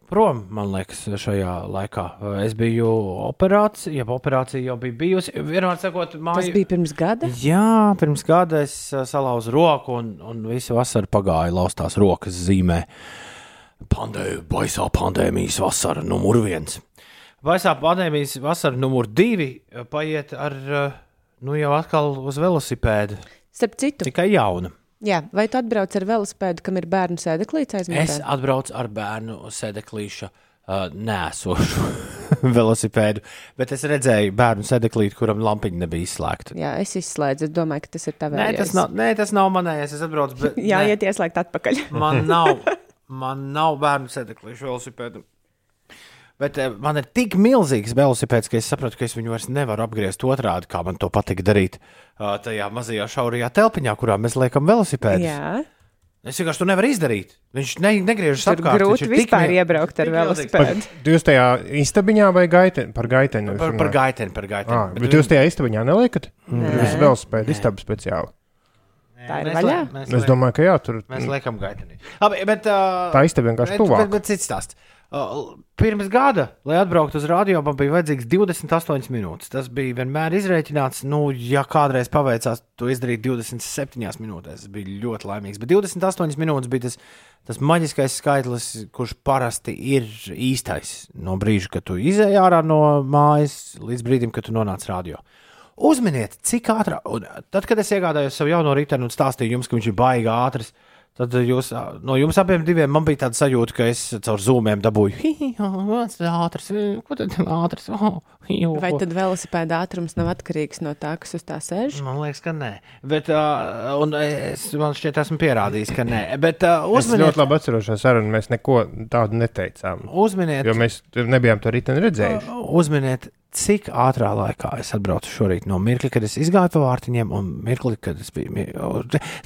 prom, man liekas, šajā laikā. Uh, Es biju operācijā, ja operācija jau bija bijusi. Vienmēr sakot, Tas māju. bija pirms gada. Jā, pirms gada es uh, salauzu roku, un, un visu vasaru pagāja laustās rokas zīmē. Pandēmija, baisā pandēmijas vasara, numur viens. Baisā pandēmijas vasara, numur divi, paiet ar, nu jau atkal uz velosipēda. Starp citu, Tikai jauna. jā, vai tu atbrauc ar velospēdu, kam ir bērnu sēdeklīts Es aizmugurē? atbraucu ar bērnu sēdeklīša uh, nēsošu velosipēdu, bet es redzēju bērnu sēdeklīti, kuram lampiņa nebija izslēgta. Jā, es izslēdzu. Es domāju, ka tas ir tavs. Nē, tas nav, nē, tas nav manējais. Es atbraucu, bet Jā, nē, iet ieslēgt atpakaļ. man nav, man nav bērnu sēdeklīša velosipēdu. Bet eh, man ir tik milzīgs velosipēds, ka es saprotu, ka es viņu vairs nevaru apgriezt otrādi, kā man to patīk darīt tajā mazajā šaurajā telpiņā, kurā mēs liekam velosipēdu. Jā, Es vienkārši to nevaru izdarīt. Viņš ne, negriežas tur apkārt. viņš grūti ir tik vispār mil- iebraukt ar tik milzīgs. velospēdu. Jūs tajā istabiņā vai gaiteni? Par gaiteni. Par, par gaiteni, par gaiteni. Ah, bet jūs tajā istabiņā neliekat? Nē. Jūs spējat istabu speciāli. Tā ir vaļā? liek- Es domāju, ka jā, tur Mēs liekam gaiteni. Labi, bet, uh, tā istaba vienkārši bet, bet, tuvāk. bet cits stāsts. Uh, Pirms gada, lai atbrauktu uz radio, man bija vajadzīgs 28 minūtes. Tas bija vienmēr izreikināts. Nu, ja kādreiz paveicās to izdarīt 27 minūtēs, tas bija ļoti laimīgs. Bet 28 minūtes bija tas, tas maģiskais skaitlis, kurš parasti ir īstais no brīža, kad tu izēj ārā no mājas, līdz brīdim, kad tu nonāc radio. Uzminiet, cik ātrāk, un tad, kad es iegādājos savu jauno riteni un stāstīju jums, ka viņš ir baigi ātrs, tad jūs, no jums abiem diviem man bija tāda sajūta, ka es caur zūmiem dabūju, tas ir ātrs, ko tad ātrs? Oh, jū. Vai tad velosipēda ātrums nav atkarīgs no tā, kas uz tā sēž? Man liekas, ka nē. Bet, uh, un es man šķiet, esmu pierādījis, ka nē. Bet uh, Es uzminiet, ļoti labi atceros šo sarunu. Mēs neko tādu neteicām. uzminiet, Jo mēs tur nebijām to riteni redzējuši. uzminiet, cik ātrā laikā es atbraucu šorīt no mirkļa, kad es izgāju pa vārtiņiem, un mirkli, kad es biju.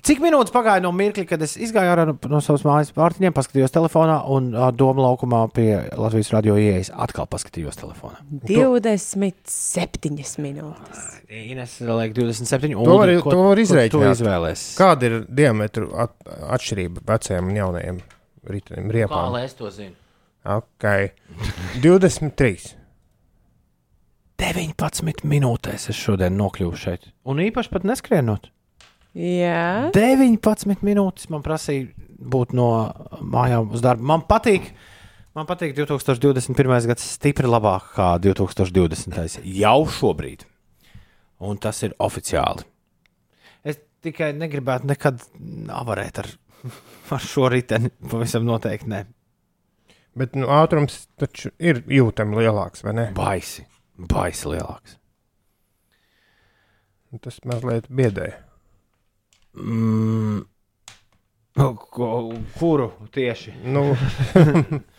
Cik minūtes pagāja no mirkļa, kad es izgāju ārā no, no savas mājas vārtiņiem, paskatījos telefonā, un doma laukumā pie Latvijas radio ieejas atkal paskatījos telefonā. 27 minūtes. Ines liek 27. To var- to var izrēķināt. Kāda ir diametru at atšķirība vecajiem un jaunajiem ritenim? Kā Riepām. lai es to zinu? Ok. 23. 19 minūtēs es šodien nokļuvu šeit. Un īpaši pat neskrienot. Jā, 19 minūtes man prasīja būt no mājām uz darbu. Man patīk, man patīk 2021. gads stipri labāk kā 2020. jau šobrīd. Un tas ir oficiāli. Es tikai negribētu nekad avarēt ar, ar šo riteni. Pavisam noteikti ne. Bet nu, ātrums taču ir jūtami lielāks, vai ne? Baisi, baisi lielāks. Tas mazliet biedē. Mm. Nu, Ko, kuru tieši? Nu,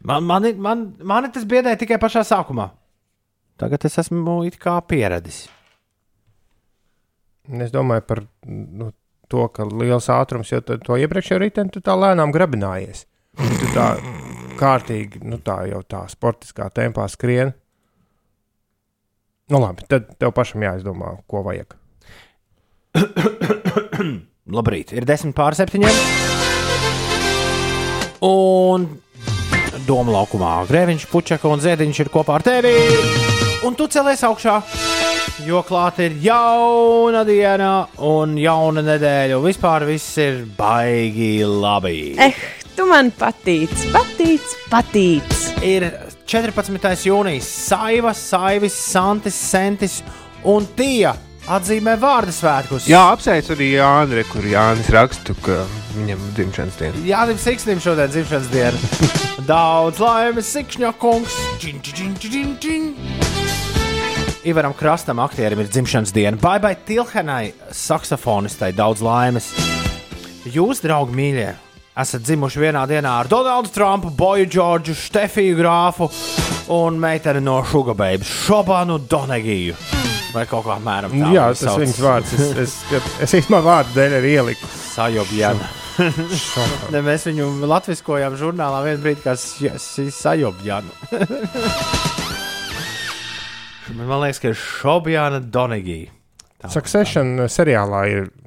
Man, mani, man, mani tas biedēja tikai pašā sākumā. Tagad es esmu it kā pieradis. es domāju par nu, to, ka liels ātrums, jo to iepriekšējo riteni tu tā lēnām grabinājies. Tu tā kārtīgi, nu tā jau tā sportiskā tempā skrien. Nu labi, tad tev pašam jāizdomā, ko vajag. Labrīt, ir 10 pār 7. Un Doma laukumā Grēviņš, Puķeka un Ziediņš ir kopā ar tevi. Un tu celies augšā, jo klāt ir jauna diena un jauna nedēļa. Un vispār viss ir baigi labi. eh, tu man patīc, patīc, patīc. ir 14. jūnijas. Saiva, Saivis, Santis, Sentis un Tija atzīmē vārdu svētkus. Jā, apsveicu arī Jānu, re, kur Jānis raksta, ka viņam ir dzimšanas diena. Jānis Siksnim šodien dzimšanas diena. Daudz laimes, Sikšņa kungs. Džin, džin, džin, džin. Ivaram Krastam, aktierim, ir dzimšanas diena. Bye bye Tilhenai, saksofonistai, daudz laimes. Jūs, draugi mīļie, esat dzimuši vienā dienā ar Donaldu Trumpu, Boju Džordžu, Stefiju Grāfu un meiteni no Šugabēbas, Šobanu Donegiju. Vai kaut kā apmēram tā. Jā, viņi tas sauc. viņas vārds. Es, es, es, es īstenībā vārdu dēļ arī ieliku. Sajobjana. Ne, mēs viņu latviskojām žurnālā vienā brīdī, kā sajobjana. Man liekas, ka ir Šobjana Donegija. Succession seriālā ir eh,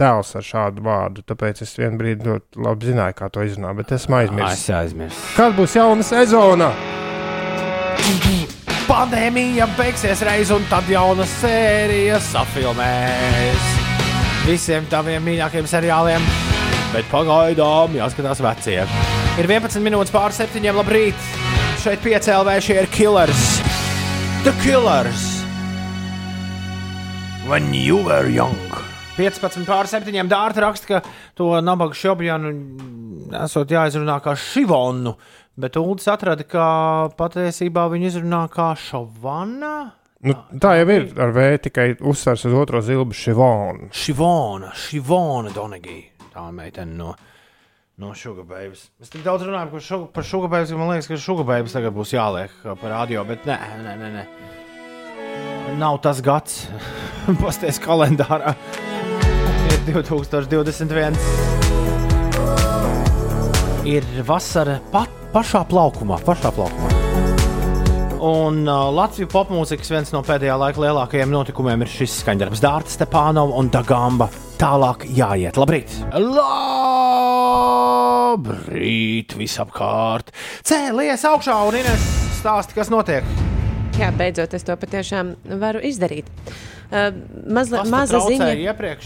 tēls ar šādu vārdu, tāpēc es vienā brīdī ļoti labi zināju, kā to izrunāt, bet esmu aizmirsis. Es aizmirsu. Kāda būs jauna sezona? Pandēmija beigsies reiz, un tad jauna sērija safilmēs visiem taviem mīļākajiem seriāliem. Bet pagaidām jāskatās vecie. Ir 11 minūtes pār septiņiem. Labrīt! Šeit piecēlē šie ir killers. The killers! When you were young. 15 pār 7. dārta raksta, ka to nabaga šobjanu esot jāizrunā kā šivonu, bet Uldis atrada, ka patiesībā viņu izrunā kā šovana. Nu, tā jau ir ar V, tikai uzsvers uz otro zilbu šivonu. Šivona, Šivona Donegija. Tā meitene no, no Sugabēbas. Mēs tik daudz runājam par, šuga, par Sugabēbas, ka man liekas, ka Sugabēbas tagad būs jāliek kā par radio, bet nē, nē, nē. nē. Nav tas gads, pasties kalendārā. Ir 2021. Ir vasara pat pašā plaukumā, pašā plaukumā. Un uh, Latvijas popmūzikas viens no pēdējā laika lielākajiem notikumiem ir šis skaņdarbs Dārta Stepanova un Dagamba. Tālāk jāiet. Labrīt! Labrīt, visapkārt! Cēlies augšā un Ines stāsti, kas notiek. Jā, beidzot, es to patiešām varu izdarīt. Uh, mazliet Tas maza ziņa. ziņa iepriekš.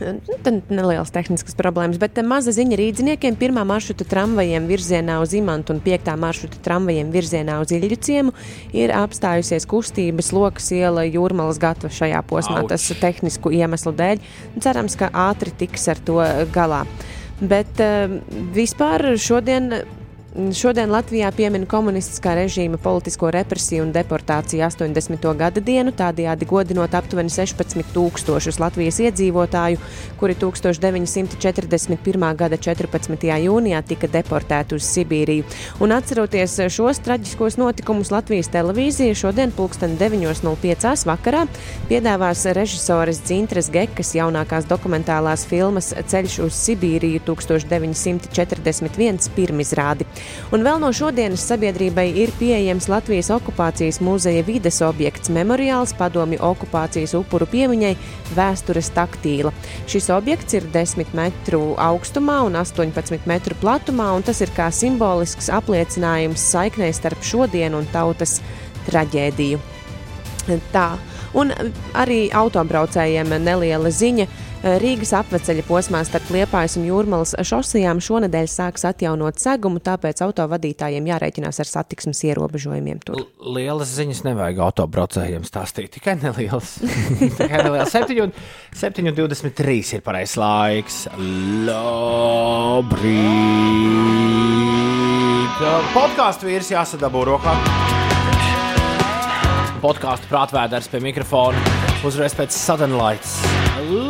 Tad nelielas tehniskas problēmas, bet maza ziņa rīdziniekiem. Pirmā maršruta tramvajiem virzienā uz Imantu un piektā maršruta tramvajiem virzienā uz Iļu ciemu ir apstājusies kustības lokas iela Jūrmalas gatava šajā posmā. Auč. Tas tehnisku iemeslu dēļ. Cerams, ka ātri tiks ar to galā. Bet uh, vispār šodien. Šodien Latvijā piemin komunistiskā režīma politisko represiju un deportāciju 80. gada dienu, tādējādi godinot aptuveni 16,000 Latvijas iedzīvotāju, kuri 1941. gada 14. jūnijā tika deportēti uz Sibīriju. Un atceroties šos traģiskos notikumus, Latvijas televīzija šodien, pulksten 9.05. vakarā, piedāvās režisoras Dzintras Gekas jaunākās dokumentālās filmas Ceļš uz Sibīriju 1941 pirmizrādi. Un vēl no šodienas sabiedrībai ir pieejams Latvijas okupācijas muzeja vides objekts memoriāls padomju okupācijas upuru piemiņai vēstures taktīla. Šis objekts ir 10 metru augstumā un 18 metru platumā, un tas ir kā simbolisks apliecinājums saiknē starp šodienu un tautas traģēdiju. Tā. Un arī autobraucējiem neliela ziņa. Rīgas apveceļa posmā starp Liepājas un Jūrmalas šosejām šonadēļ sāks atjaunot segumu, tāpēc autovadītājiem jārēķinās ar satiksmes ierobežojumiem. Tur. L- Lielas ziņas nevajag autobraucējiem stāstīt, tikai nelielas. tikai nelielas. 7,23 ir pareizais laiks. Labrīt! Podkāstu vīrs jāsadabū rokā. Podkāstu prātvēders pie mikrofona. Uzreiz pēc Suddenlights.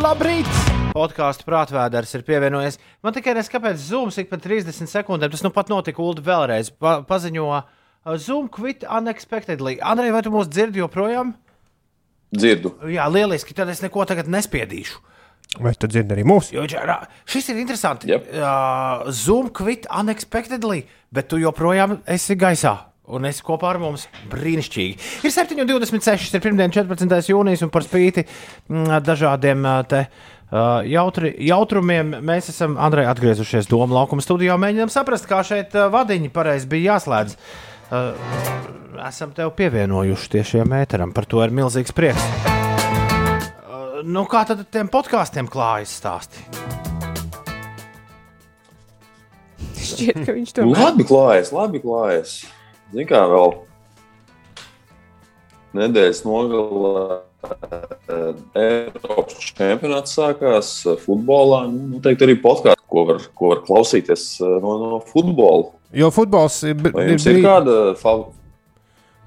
Labrīt! Podkāstu prātvēders ir pievienojies. Man tikai nes, kāpēc Zooms ik pēc 30 sekundēm, tas nu pat notika Ulu vēlreiz, pa, paziņo uh, Zoom quit unexpectedly. Andrej, vai tu mūs dzirdi joprojām? Dzirdu. Jā, lieliski, tad es neko tagad nespiedīšu. Vai tu dzirdi arī mūsu? Jo, ģērā, šis ir interesanti. Jep. Uh, Zoom quit unexpectedly, bet tu joprojām esi gaisā. Un es kopā ar mums brīnišķīgi. Ir 7,26. ir pirmdiena, 14. jūnijas, un par spīti mm, dažādiem te, ā, jautri, jautrumiem mēs esam Andrei atgriezušies Doma laukuma studijā. Mēģinām saprast, kā šeit vadiņi pareizi bija jāslēdz. Ā, Esam tev pievienojuši tiešiem mēteram, par to ir milzīgs prieks. Ā, Nu, kā tad tiem podkāstiem klājas stāstīt? Šķiet, ka viņš to Labi klājas, labi klājas. Zini, kā vēl nedēļas nogalē eh, Eiropas čempionāts sākās eh, futbolā. Nu, noteikti arī podkāsts, ko var, ko var klausīties eh, no, no futbola. Jo futbols ir. Vai ir jums ir brī- kāda favorīta?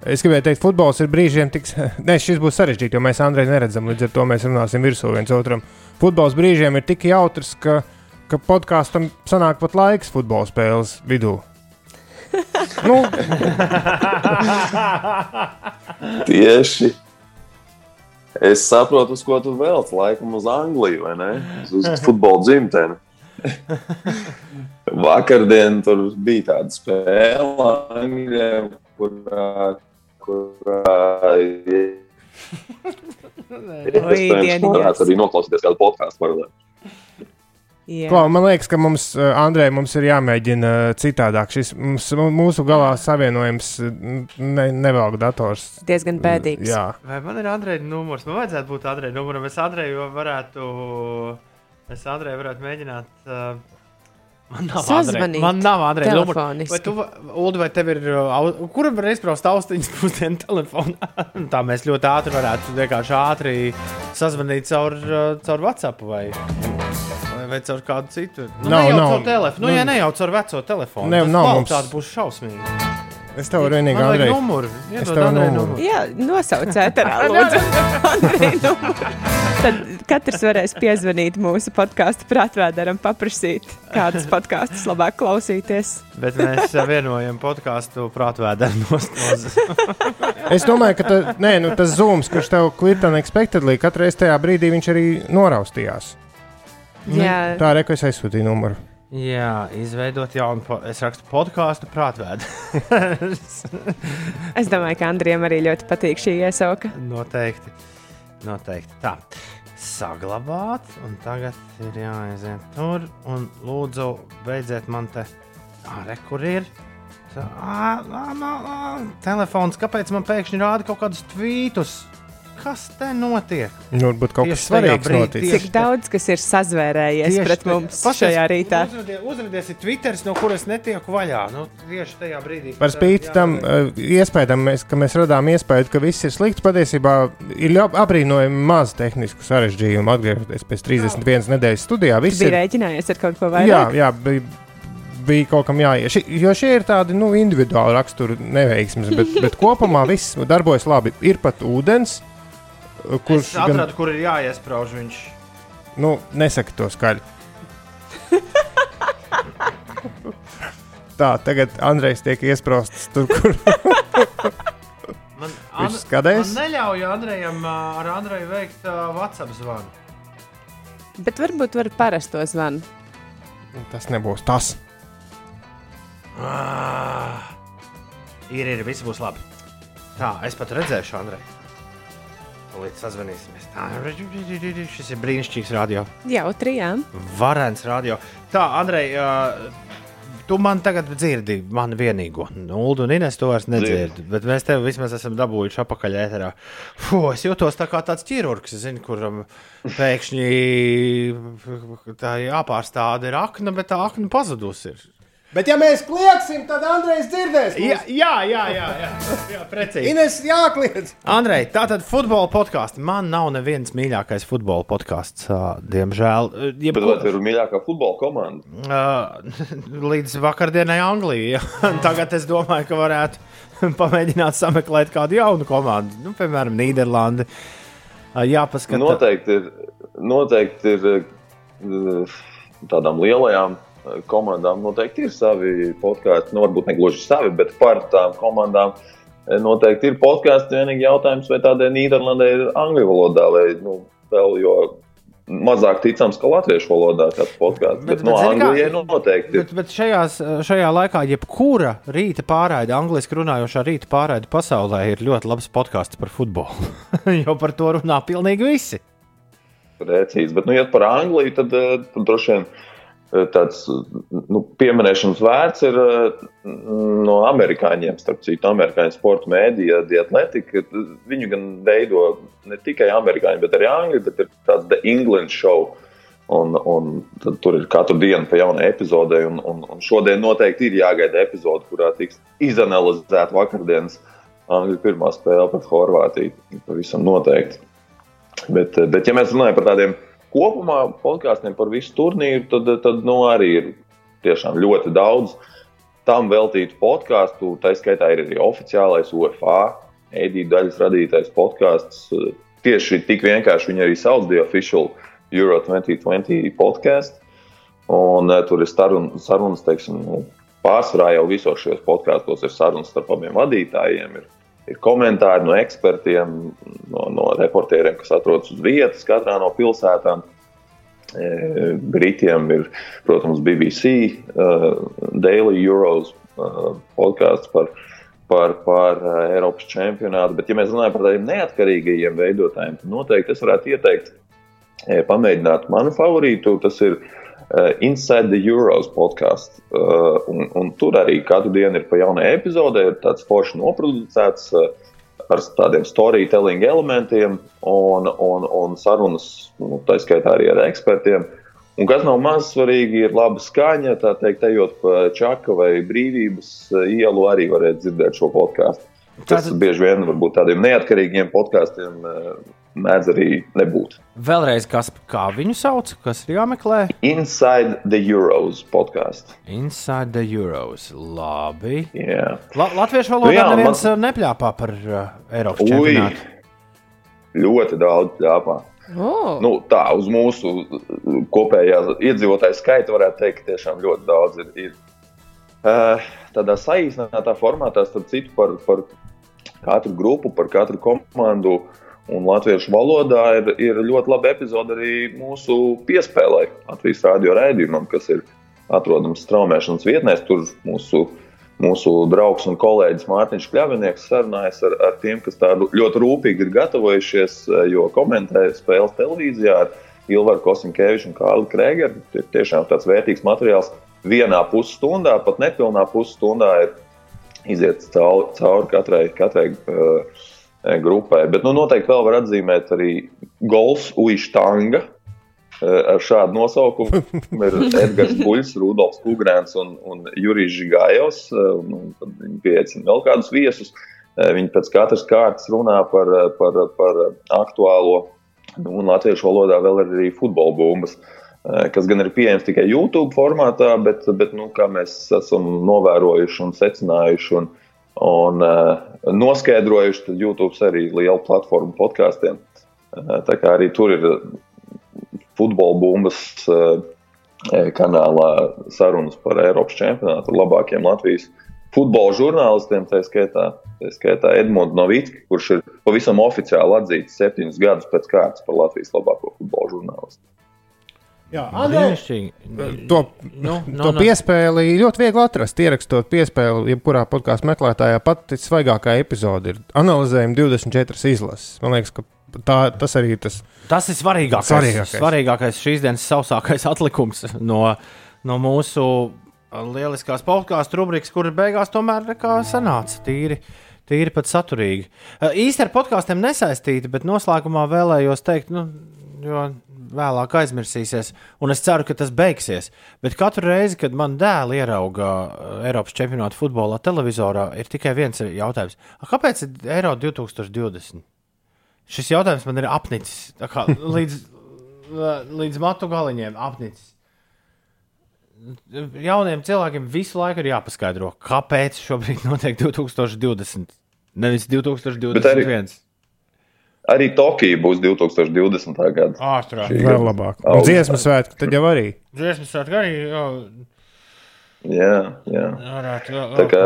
Es gribēju teikt, futbols ir brīžiem tiks. Nē, šis būs sarežģīts, jo mēs Andrei neredzam. Līdz ar to mēs runāsim virsū viens otram. Futbols brīžiem ir tik jautrs, ka, ka podkāstam sanāk pat laiks futbola spēles vidū. Nu, Tieši. Es saprotu, uz ko tu velc, laikam uz Angliju, vai ne? Uz, futbola dzimteni. Vakardien tur bija tāda spēle Anglijam, kurā, kurā iespējams varētu arī noklausīties kādu podkāstu paralēli. Jā. Klau, man liekas, ka mums, eh, Andrei, mums ir jāmēģina eh, citādāk. Šis mums, mūsu galā savienojums eh, ne, nevelk dators. diezgan bēdīgs. Jā, Vai man ir Andreja numurs? Man vajadzētu būt Andreja numuram. Es Andreju varētu, es Andreju varētu mēģināt. Uh, man nav Sazvanīt Man nav telefoniski. Vai tu, Uldi, vai tev ir, uh, au- kura var izbraust austiņas pusdienu telefonā? Tā mēs ļoti ātri varētu vienkārši ātri sazvanīt caur, caur WhatsApp vai, vai, caur kādu citu. Nu, Nav, ne jau nav. caur telefonu. Nu, Nu, ja ne jau caur veco telefonu. ne, Tas nav mums- kvalitāte būs šausmīga. es tev varu vienīgi, Andrei. numuru. Es tev numuru. numuru. Jā, nosauciet ar lūdzu. Andrei numuru. Tad katrs varēs piezvanīt mūsu podkāstu prātvēderam, paprasīt, kādas podkāstus labāk klausīties. Bet mēs vienojam podkāstu prātvēderu nost. Es domāju, ka ta, nē, nu, tas zūms, kurš tev kvita unexpectedly, katru reizi tajā brīdī viņš arī noraustījās. Jā, Tā ir reka, es aizsūtīju numuru. Jā, izveidot jaunu, po es rakstu podkāstu prātvēdu. es domāju, ka Andriem arī ļoti patīk šī iesauka. Noteikti. Noteikti. Tā. saglabāt. Un tagad ir jāaiziet tur. Un lūdzu, beidziet man te. Ārē, kur ir? Tā, ā, ā, ā, ā, Telefons, kāpēc man pēkšņi rāda kaut kādus tvītus? Kas te notiek? Nu, varbūt kaut kas svarīgs tieši Cik daudz kas ir sazvērējies Tieši pret mums Paskatās, šajā rītā? ir Twitter, no kuras netieku vaļā. Nu, tieši tajā brīdī. Par spīti tam uh, iespējam, mēs, ka mēs radām iespēju, ka viss ir slikts. Patiesībā ir ļoti apbrīnojami maz tehnisku sarežģījumu. Atgriežoties pēc 31 nedēļas studijā, Tu viss biji ir. rēķinājies ar kaut ko Jā, vairāk? jā bija, bija kaut kam jāiet. Jo šie ir tādi nu, individuāli rakstura neveiksmes, bet, bet kopumā viss darbojas labi. Ir pat ūdens, Kurš kurš gan, atrada, kur ir jāiesprāž viņš? nu, nesaka to skaļi. Tā, tagad Andrejs tiek iesprāstīts tur, kur Man, Viņš skadēs? man neļauj Andrejam ā, ar Andreju veikt uh, WhatsApp zvanu. Bet varbūt var parasto zvanu. tas nebūs tas. Ah, ir, ir, viss būs labi. Tā, es pat redzēšu Andreju. Līdz sazvanīsimies. Tā, šis ir brīnišķīgs radio. Jautri, jā. Varens radio. Tā, Andrej, uh, tu man tagad dzirdi, man vienīgo. Nuldu un Ines to vairs nedzirdi. Bet mēs tev vismaz esam dabūjuši apakaļ ēterā. Fū, es jūtos tā kā tāds ķirurgs, zini, kuram pēkšņi tā jāpārstāda ir akna, bet tā akna pazudusi. Bet, ja mēs kliegsim, tad Andrejs dzirdēs. Jā, jā, jā, jā, jā, jā precīzi. Ines jākliedz. Andrej, tā tad futbola podkāsts. Man nav neviens mīļākais futbola podkāsts, diemžēl. Bet vai tā ir mīļākā futbola komanda? Līdz vakardienai Anglijā. Tagad es domāju, ka varētu pamēģināt sameklēt kādu jaunu komandu, nu, piemēram, Nīderlandi. Uh, Jāpaskatās, Noteikti ir, noteikti ir tādām lielajām komandām, noteikti ir savi podkāsti. Nu, varbūt ne gluži savi, bet par tām komandām eh, noteikti ir podkāsti. Vienīgi jautājums, vai tādai Nīderlandē ir angļu valodā vai nu, vēl, jo mazāk ticams, ka latviešu valodā kāds podkāsts. Bet- Bet, bet, no kā, Anglijai noteikti ir. Bet, bet šajās, šajā laikā, jebkura rīta pārraide, angļuiski runājošā rīta pārraide pasaulē, ir ļoti labs podkāsts par futbolu. jo par to runā pilnīgi visi. Precīzi. Bet, nu, ja par Angliju, tad, eh, tad droši vien eh, tāds nu, pieminēšanas vērts ir eh, no amerikāņiem. Starp citu, amerikāņu sporta mēdīja, Dietletika. Viņu gan veido ne tikai amerikāņi, bet arī angļu, bet ir tāds The England show. Un, un tur ir katru dienu pa jaunai epizodei, un, un, un šodien noteikti ir jāgaida epizode, kurā tiks izanalizēta vakardienas Angļu pirmā spēle pret Horvātiju. Pavisam noteikti. Bet, bet, ja mēs runājam par tādiem kopumā podkāstiem par visu turnīru, tad, tad nu, arī ir tiešām ļoti daudz tam veltītu podkāstu. Tā skaitā ir arī oficiālais UFA, EDI daļas radītais podkāsts. Tieši tik vienkārši viņi arī sauc The Official Euro 2020 podkāstu. Un uh, tur ir sarun, sarunas, teiksim, nu, pārsvarā jau visos šajos podkāstos ir sarunas starp abiem vadītājiem. Ir, ir komentāri no ekspertiem, no, no reportieriem, kas atrodas uz vietas katrā no pilsētām. E, Britiem ir, protams, BBC, uh, Daily Euros uh, podkāsts par, par, par Eiropas čempionātu. Bet, ja mēs runājam par tādiem neatkarīgajiem veidotājiem, tad noteikti es varētu ieteikt e, pamēģināt manu favorītu. Tas ir uh, Inside the Euros podkāsts. Uh, un, un tur arī katru dienu ir pa jaunai epizodei, ir tāds forši noproducēts. Uh, ar tādiem storytelling elementiem un, un, un sarunas, nu, tā skaitā arī ar ekspertiem. Un kas nav maz svarīgi, ir laba skaņa. Tā teikt, ejot pa čaka vai brīvības ielu, arī varētu dzirdēt šo podkāstu. Tas Tātad- bieži vien varbūt tādiem neatkarīgiem podkāstiem eh, mēdz arī nebūt. Vēlreiz, kas, kā viņu sauc, kas ir jāmeklē? Inside the Euros podkāsts. Inside the Euros. Labi. Jā. La Latviešu valodā Nu jā, neviens man- uh, nepļāpā par uh, Eiropas čempionātu. ļoti daudz ļāpā. Oh. Nu, tā uz mūsu kopējā iedzīvotāju skaita varētu teikt, ka tiešām ļoti daudz ir. ir. Uh, tādā saīsinātā formātā, starp citu, par, par katru grupu, par katru komandu un latviešu valodā ir, ir ļoti laba epizode arī mūsu piespēlē, Latvijas rādio raidījumam, kas ir atrodams straumēšanas vietnēs. Tur mūsu mūsu draugs un kolēģis Mārtiņš Kļavinieks sarunājas ar, ar tiem, kas tādu ļoti rūpīgi ir gatavojušies, eh, jo komentē spēles televīzijā ar Ilvaru Kosinkeviču un Kārlu Krēgeru. Ir tiešām tāds vērtīgs materiāls. Vienā pusstundā, pat nepilnā pusstundā ir iziet cauri, cauri katrai, katrai uh, grupai. Bet nu, noteikti vēl var atzīmēt arī Golfs Uištanga. Ar šādu nosaukumu ir Edgars Buļs, Rudolfs Kungrēns un, un Jurijs Žigājovs. Viņi pieaicina vēl kādus viesus. Viņi pēc katras kārtas runā par, par, par aktuālo, nu, un latviešu valodā vēl ir arī futbola bumbas. Kas gan ir pieejams tikai YouTube formātā, bet, bet nu, kā mēs esam novērojuši un secinājuši un, un uh, noskaidrojuši, tad YouTube arī liela platforma podkāstiem. Uh, tā kā arī tur ir futbola bumbas uh, kanālā sarunas par Eiropas čempionātu ar labākiem Latvijas futbola žurnālistiem, tā skaitā, tā skaitā Edmunds Novitski, kurš ir pavisam oficiāli atzīts septiņus gadus pēc kārtas par Latvijas labāko futbola žurnālistu. Jā, Andrei, to, nu, nu, to piespēli ļoti viegli atrast. Ierakstot piespēli, jebkurā podkāstu meklētājā, pati svaigākā epizode ir analizējuma 24 izlases. Man liekas, ka tā, tas arī tas, tas ir svarīgākais. Svarīgākais. svarīgākais šīs dienas sausākais atlikums no, no mūsu lieliskās podkāstu rubrikas, kur beigās tomēr sanāca tīri. Tīri pat saturīgi. Īsti ar podkāstiem nesaistīti, bet noslēgumā vēlējos teikt, nu, jo vēlāk aizmirsīsies, un es ceru, ka tas beigsies. Bet katru reizi, kad man dēls ierauga Eiropas čempionāta futbolā televizorā, ir tikai viens jautājums. Kāpēc ir Eiro 2020? Šis jautājums man ir apnicis kā, līdz, līdz matu galiņiem. Apnicis. Jauniem cilvēkiem visu laiku ir jāpaskaidro, kāpēc šobrīd notiek 2020, nevis 2021. Bet arī, arī Tokija būs 2020. gada. Ātrāk, vēl labāk. Un dziesmu svētki tad jau arī. Dziesmu svētki arī. Jā, jā. jā. Varētu, jā, Tā kā,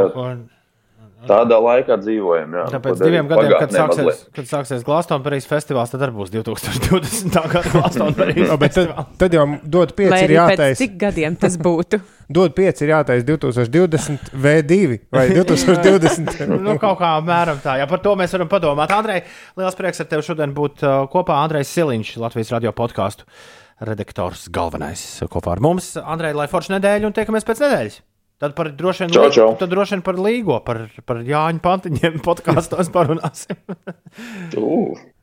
Tādā laikā dzīvojam. Jā, Tāpēc diviem gadiem, kad sāksies, mazliet. kad sāksies Glastonbury's festivāls, tad arī būs 2020. gada Glastonbury's festivāls. Tad, tad jau dod pieci ir jātaisa. Cik gadiem tas būtu? dod pieci ir jātaisa 2020 V2 vai 2020. nu, kaut kā apmēram tā. Jā, par to mēs varam padomāt. Andrej, liels prieks ar tevi šodien būt uh, kopā. Andrejs Siliņš, Latvijas radio podkāstu redaktors, galvenais kopā ar mums. Andrej, lai forša nedēļa un tiekamies pēc nedēļas. Tad par droši vien, čau, čau. Tad droši vien par līgo, par, par Jāņa Pantiņiem podkāstos parunāsim.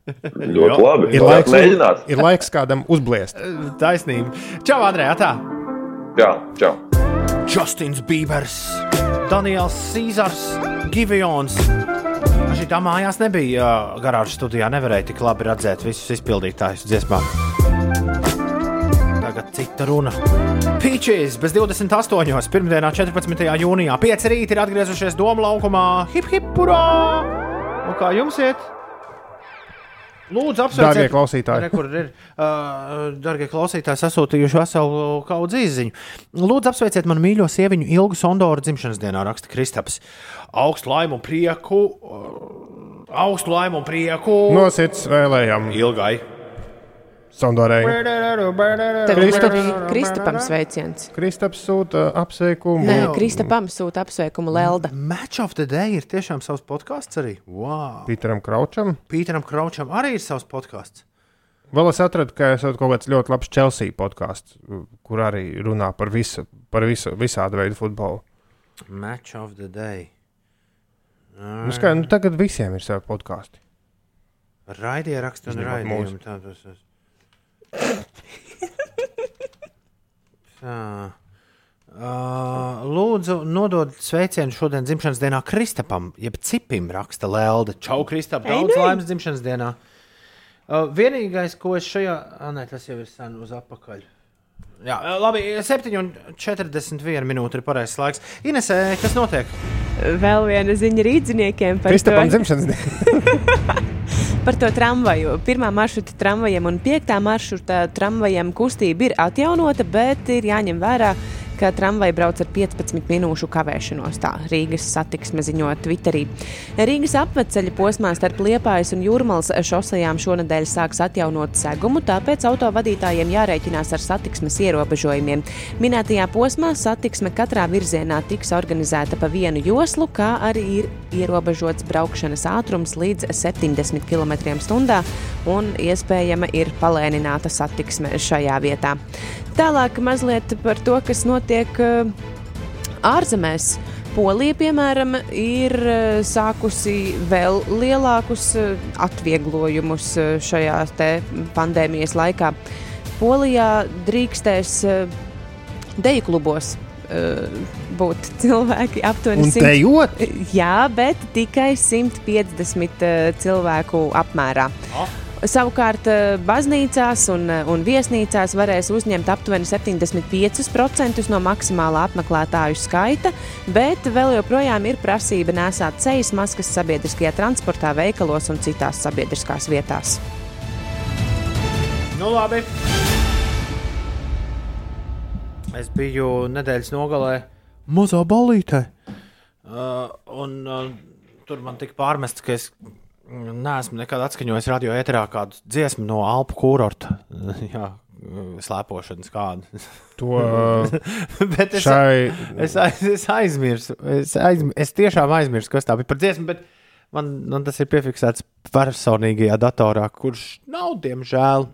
ļoti labi. Ir laiks, mēģināt. ir laiks kādam uzbliest. Taisnība. Čau, Andrej, tā. Jā, čau. Justins Bībers, Daniels Cīsars, Givions. Šī tā mājās nebija garāžas studijā. Nevarēja tik labi redzēt visus izpildītājus dziesmām. Tagad cita runa. Peaches bez 28. pirmdienā, 14. jūnijā. 5 rīti ir atgriezušies Doma laukumā. Hip, hip, purā! Un kā jums iet? Lūdzu, apsveiciet, darbie klausītāji. Re, ir uh, darbie klausītāji sasūtījuši veselu kaudzi izziņu. Lūdzu, apsveiciet manu mīļo sieviņu Ilgu Sondoru dzimšanas dienā, raksta Kristaps. Augstu laimu un prieku, uh, augstu laimu un prieku. Nosits vēlējām. Ilgai. Sondorei. Tad Kristap, Kristapam sveiciens. Kristaps sūta apsveikumu. Nē, Kristapam sūta apsveikumu Lelda. Match of the Day ir tiešām savs podkāsts arī. Wow. Pīteram Kraučam. Pīteram Kraučam arī ir savs podkāsts. Vēl es atradu, ka esat kaut kāds ļoti labs Chelsea podkāsts, kur arī runā par visu, par visu visādu veidu futbolu. Match of the Day. Nu, skai, nu, tagad visiem ir savi podkāsti. Raidierakstu un raidījumu. Tā tas ir. Tā. Uh, lūdzu, nodod sveicienu šodien dzimšanas dienā Kristapam, jeb Cipim, raksta Lelde. Čau, Kristap, daudz laimes dzimšanas dienā. Uh, vienīgais, ko es šajā, ah, nē, tas jau ir sen uz apakaļ. Jā, labi, 7,41 minūte ir pareizais laiks. Inesē, kas notiek? Vēl viena ziņa rīdziniekiem par Kristapam dzimšanas dienu. par to tramvaju. Pirmā maršruta tramvajiem un piektā maršruta tramvajiem kustība ir atjaunota, bet ir jāņem vērā, ka tramvaja brauc ar 15 minūšu kavēšanos. Tā Rīgas satiksme ziņo Twitterī. Rīgas apveceļa posmā starp Liepājas un Jūrmals šosejām šonadēļ sāks atjaunot segumu, tāpēc autovadītājiem jārēķinās ar satiksmes ierobežojumiem. Minētajā posmā satiksme katrā virzienā tiks organizēta pa vienu joslu, kā arī ir ierobežots braukšanas ātrums līdz 70 km/h un iespējama ir palēnināta satiksme šajā vietā. Tālāk mazliet par to, kas notiek uh, ārzemēs. Polija, piemēram, ir uh, sākusi vēl lielākus uh, atvieglojumus šajā te pandēmijas laikā. Polijā drīkstēs deju klubos būt cilvēki aptuveni Un 100 dejot? Jā, bet tikai 150 uh, cilvēku apmērā. Savukārt eh, baznīcās un, eh, un viesnīcās varēs uzņemt aptuveni 75% no maksimālā apmeklētāju skaita, bet vēl joprojām ir prasība nesāt sejas maskas sabiedriskajā transportā, veikalos un citās sabiedriskās vietās. Nu, labi. Es biju nedēļas nogalē mazā balītē. Uh, un uh, tur man tika pārmests, ka es neesmu nekad atskaņojis radio ēterā kādu dziesmu no Alpu kurorta. Jā, slēpošanas kādu. To bet es, šai es, aiz, es aizmirsu. Es, aizm, es tiešām aizmirsu, kas tā bija par dziesmu. Bet man, man tas ir piefiksēts personīgajā datorā, kurš nav, diemžēl,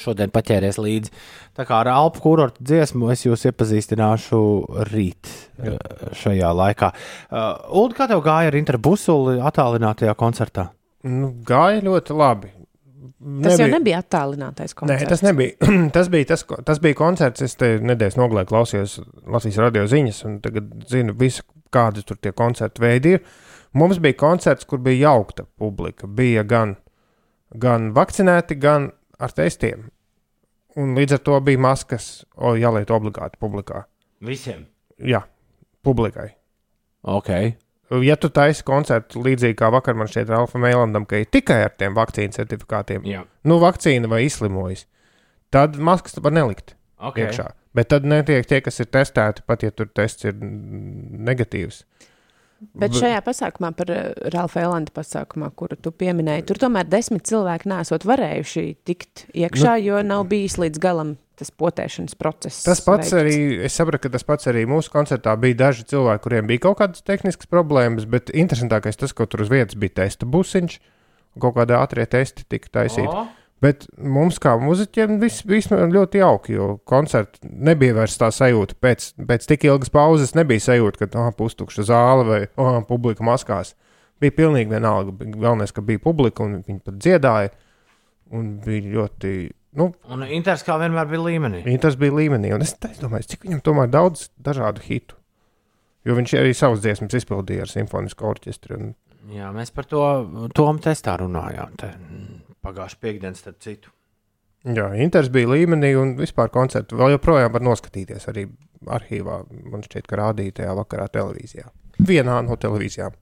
šodien paķēries līdzi. Tā kā ar Alpu kurortu dziesmu es jūs iepazīstināšu rīt Jā. šajā laikā. Uh, Ulu, kā tev gāja ar interbusuli attālinātajā koncertā? nu, gāja ļoti labi. Tas jau nebija attālinātais Nē, koncerts. tas nebija. tas, bija tas, tas bija koncerts. Es te nedēļas nogalē klausījos Latvijas radio ziņas, un tagad zinu, visu, kādi tur tie koncertu veidi ir. Mums bija koncerts, kur bija jaukta publika. Bija gan, gan vakcinēti, gan ar testiem. Un līdz ar to bija maskas o, jāliet obligāti publikā. Visiem. Jā, publikai. Ok. Ja tu taisi koncertu līdzīgi kā vakar man šķiet Ralfa Mēlandam, ka ir tikai ar tiem vakcīnu certifikātiem, Jā. nu, vakcīna vai izslimojis, tad maskas var nelikt Ok. iekšā. Bet tad netiek tie, kas ir testēti, pat ja tur tests ir negatīvs. Bet šajā pasākumā, par uh, Ralfa Elanda pasākumā, kuru tu pieminēji, tur tomēr desmit cilvēki nesot varējuši tikt iekšā, nu, jo nav bijis līdz galam tas potēšanas process. Tas pats veikts. arī, es sapratu, ka tas pats arī mūsu koncertā bija daži cilvēki, kuriem bija kaut kādas tehniskas problēmas, bet interesantākais tas, ka tur uz vietas bija testa busiņš, un kaut kādā ātrie testi tika taisīti. O. Bet mums, kā muzeķiem, viss bija ļoti jauki, jo koncerts nebija vairs tā sajūta. Pēc, pēc tik ilgas pauzes nebija sajūta, ka oh, pustukša zāle vai oh, publika maskās. Bija pilnīgi vienalga. Galvenais, ka bija publika un viņi pat dziedāja. Un bija ļoti, nu, Un Inters kā vienmēr bija līmenī. tas bija līmenī. Un es, es domāju, cik viņam tomēr daudz dažādu hitu. Jo viņš arī savus dziesmas izpildīja ar simfonisku orķestri. Un, Jā, mēs par to Tomu testā runājām. Te, Pagājušā piekdienā, starp citu. jā, Inters bija līmenī un vispār koncertu vēl joprojām var noskatīties arī arhīvā. Man šķiet, ka rādīja tajā vakarā televīzijā. Vienā no televīzijām.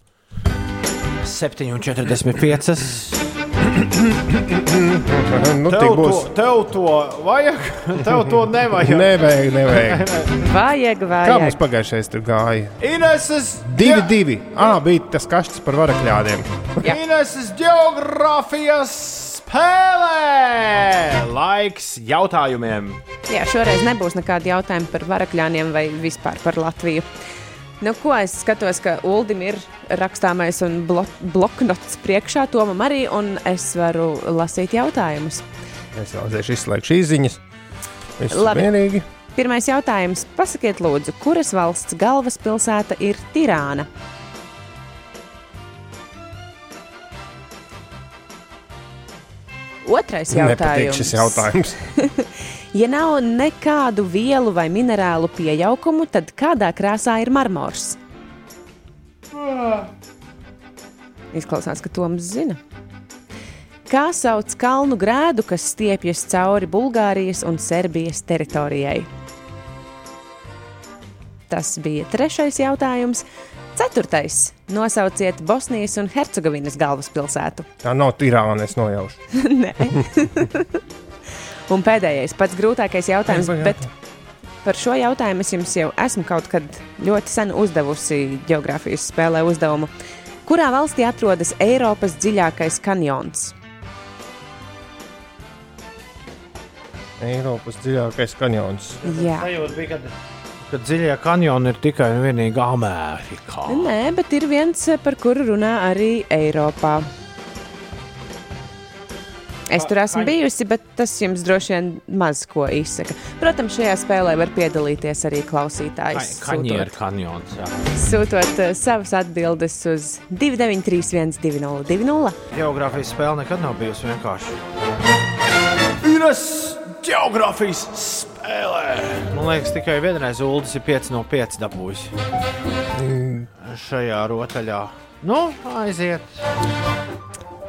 7,45. Nu, Tev to, būs. tev to vajag, tev to nevajag. Nevajag, nevajag. Vajag, Kā mums vajag. pagājušais tur gāja? Ineses, Divi, divi. Ah, bija tas kašķis par varakļādiem. Ineses geogrāfijas spēlē! Laiks jautājumiem. Jā, šoreiz nebūs nekādi jautājumi par varakļiem vai vispār par Latviju. Nu, ko es skatos, ka Uldim ir rakstāmais un blo bloknots priekšā, Tomam arī, un es varu lasīt jautājumus. Es vēl aiziešu izslēgt šīs ziņas. Viss Labi. vienīgi. Pirmais jautājums. Pasakiet, lūdzu, kuras valsts galvaspilsēta ir Tirāna? Otrais Nepatīk jautājums. šis jautājums. Ja nav nekādu vielu vai minerālu pieaugumu, tad kādā krāsā ir marmors? Izklausās, ka Toms zina. Kā sauc kalnu grēdu, kas stiepjas cauri Bulgārijas un Serbijas teritorijai? Tas bija trešais jautājums. Ceturtais. Nosauciet Bosnijas un Hercegovinas galvaspilsētu. Tā nav tirāna, es nojaušu. Nē. un pēdējais, pats grūtākais jautājums, bet par šo jautājumu es jums jau esmu kaut kad ļoti sen uzdevusi geogrāfijas spēlē uzdevumu. Kurā valstī atrodas Eiropas dziļākais kanjons? Eiropas dziļākais kanjons. Jā. Sajūta bija, kad, kad dziļie kanjoni ir tikai un vienīgi Amerikā. Nē, bet ir viens, par kuru runā arī Eiropā. Es tur esmu bijusi, bet tas jums droši vien maz ko izsaka. Protams, šajā spēlē var piedalīties arī klausītājs. Kaņieru kanjons. jā. Sūtot uh, savas atbildes uz 293, 202. Geogrāfijas spēle nekad nav bijusi vienkārši. Ines geogrāfijas spēlē. Man liekas, tikai vienreiz Ulas ir 5 no 5 dabūjis. Šajā rotaļā. Nu, aiziet.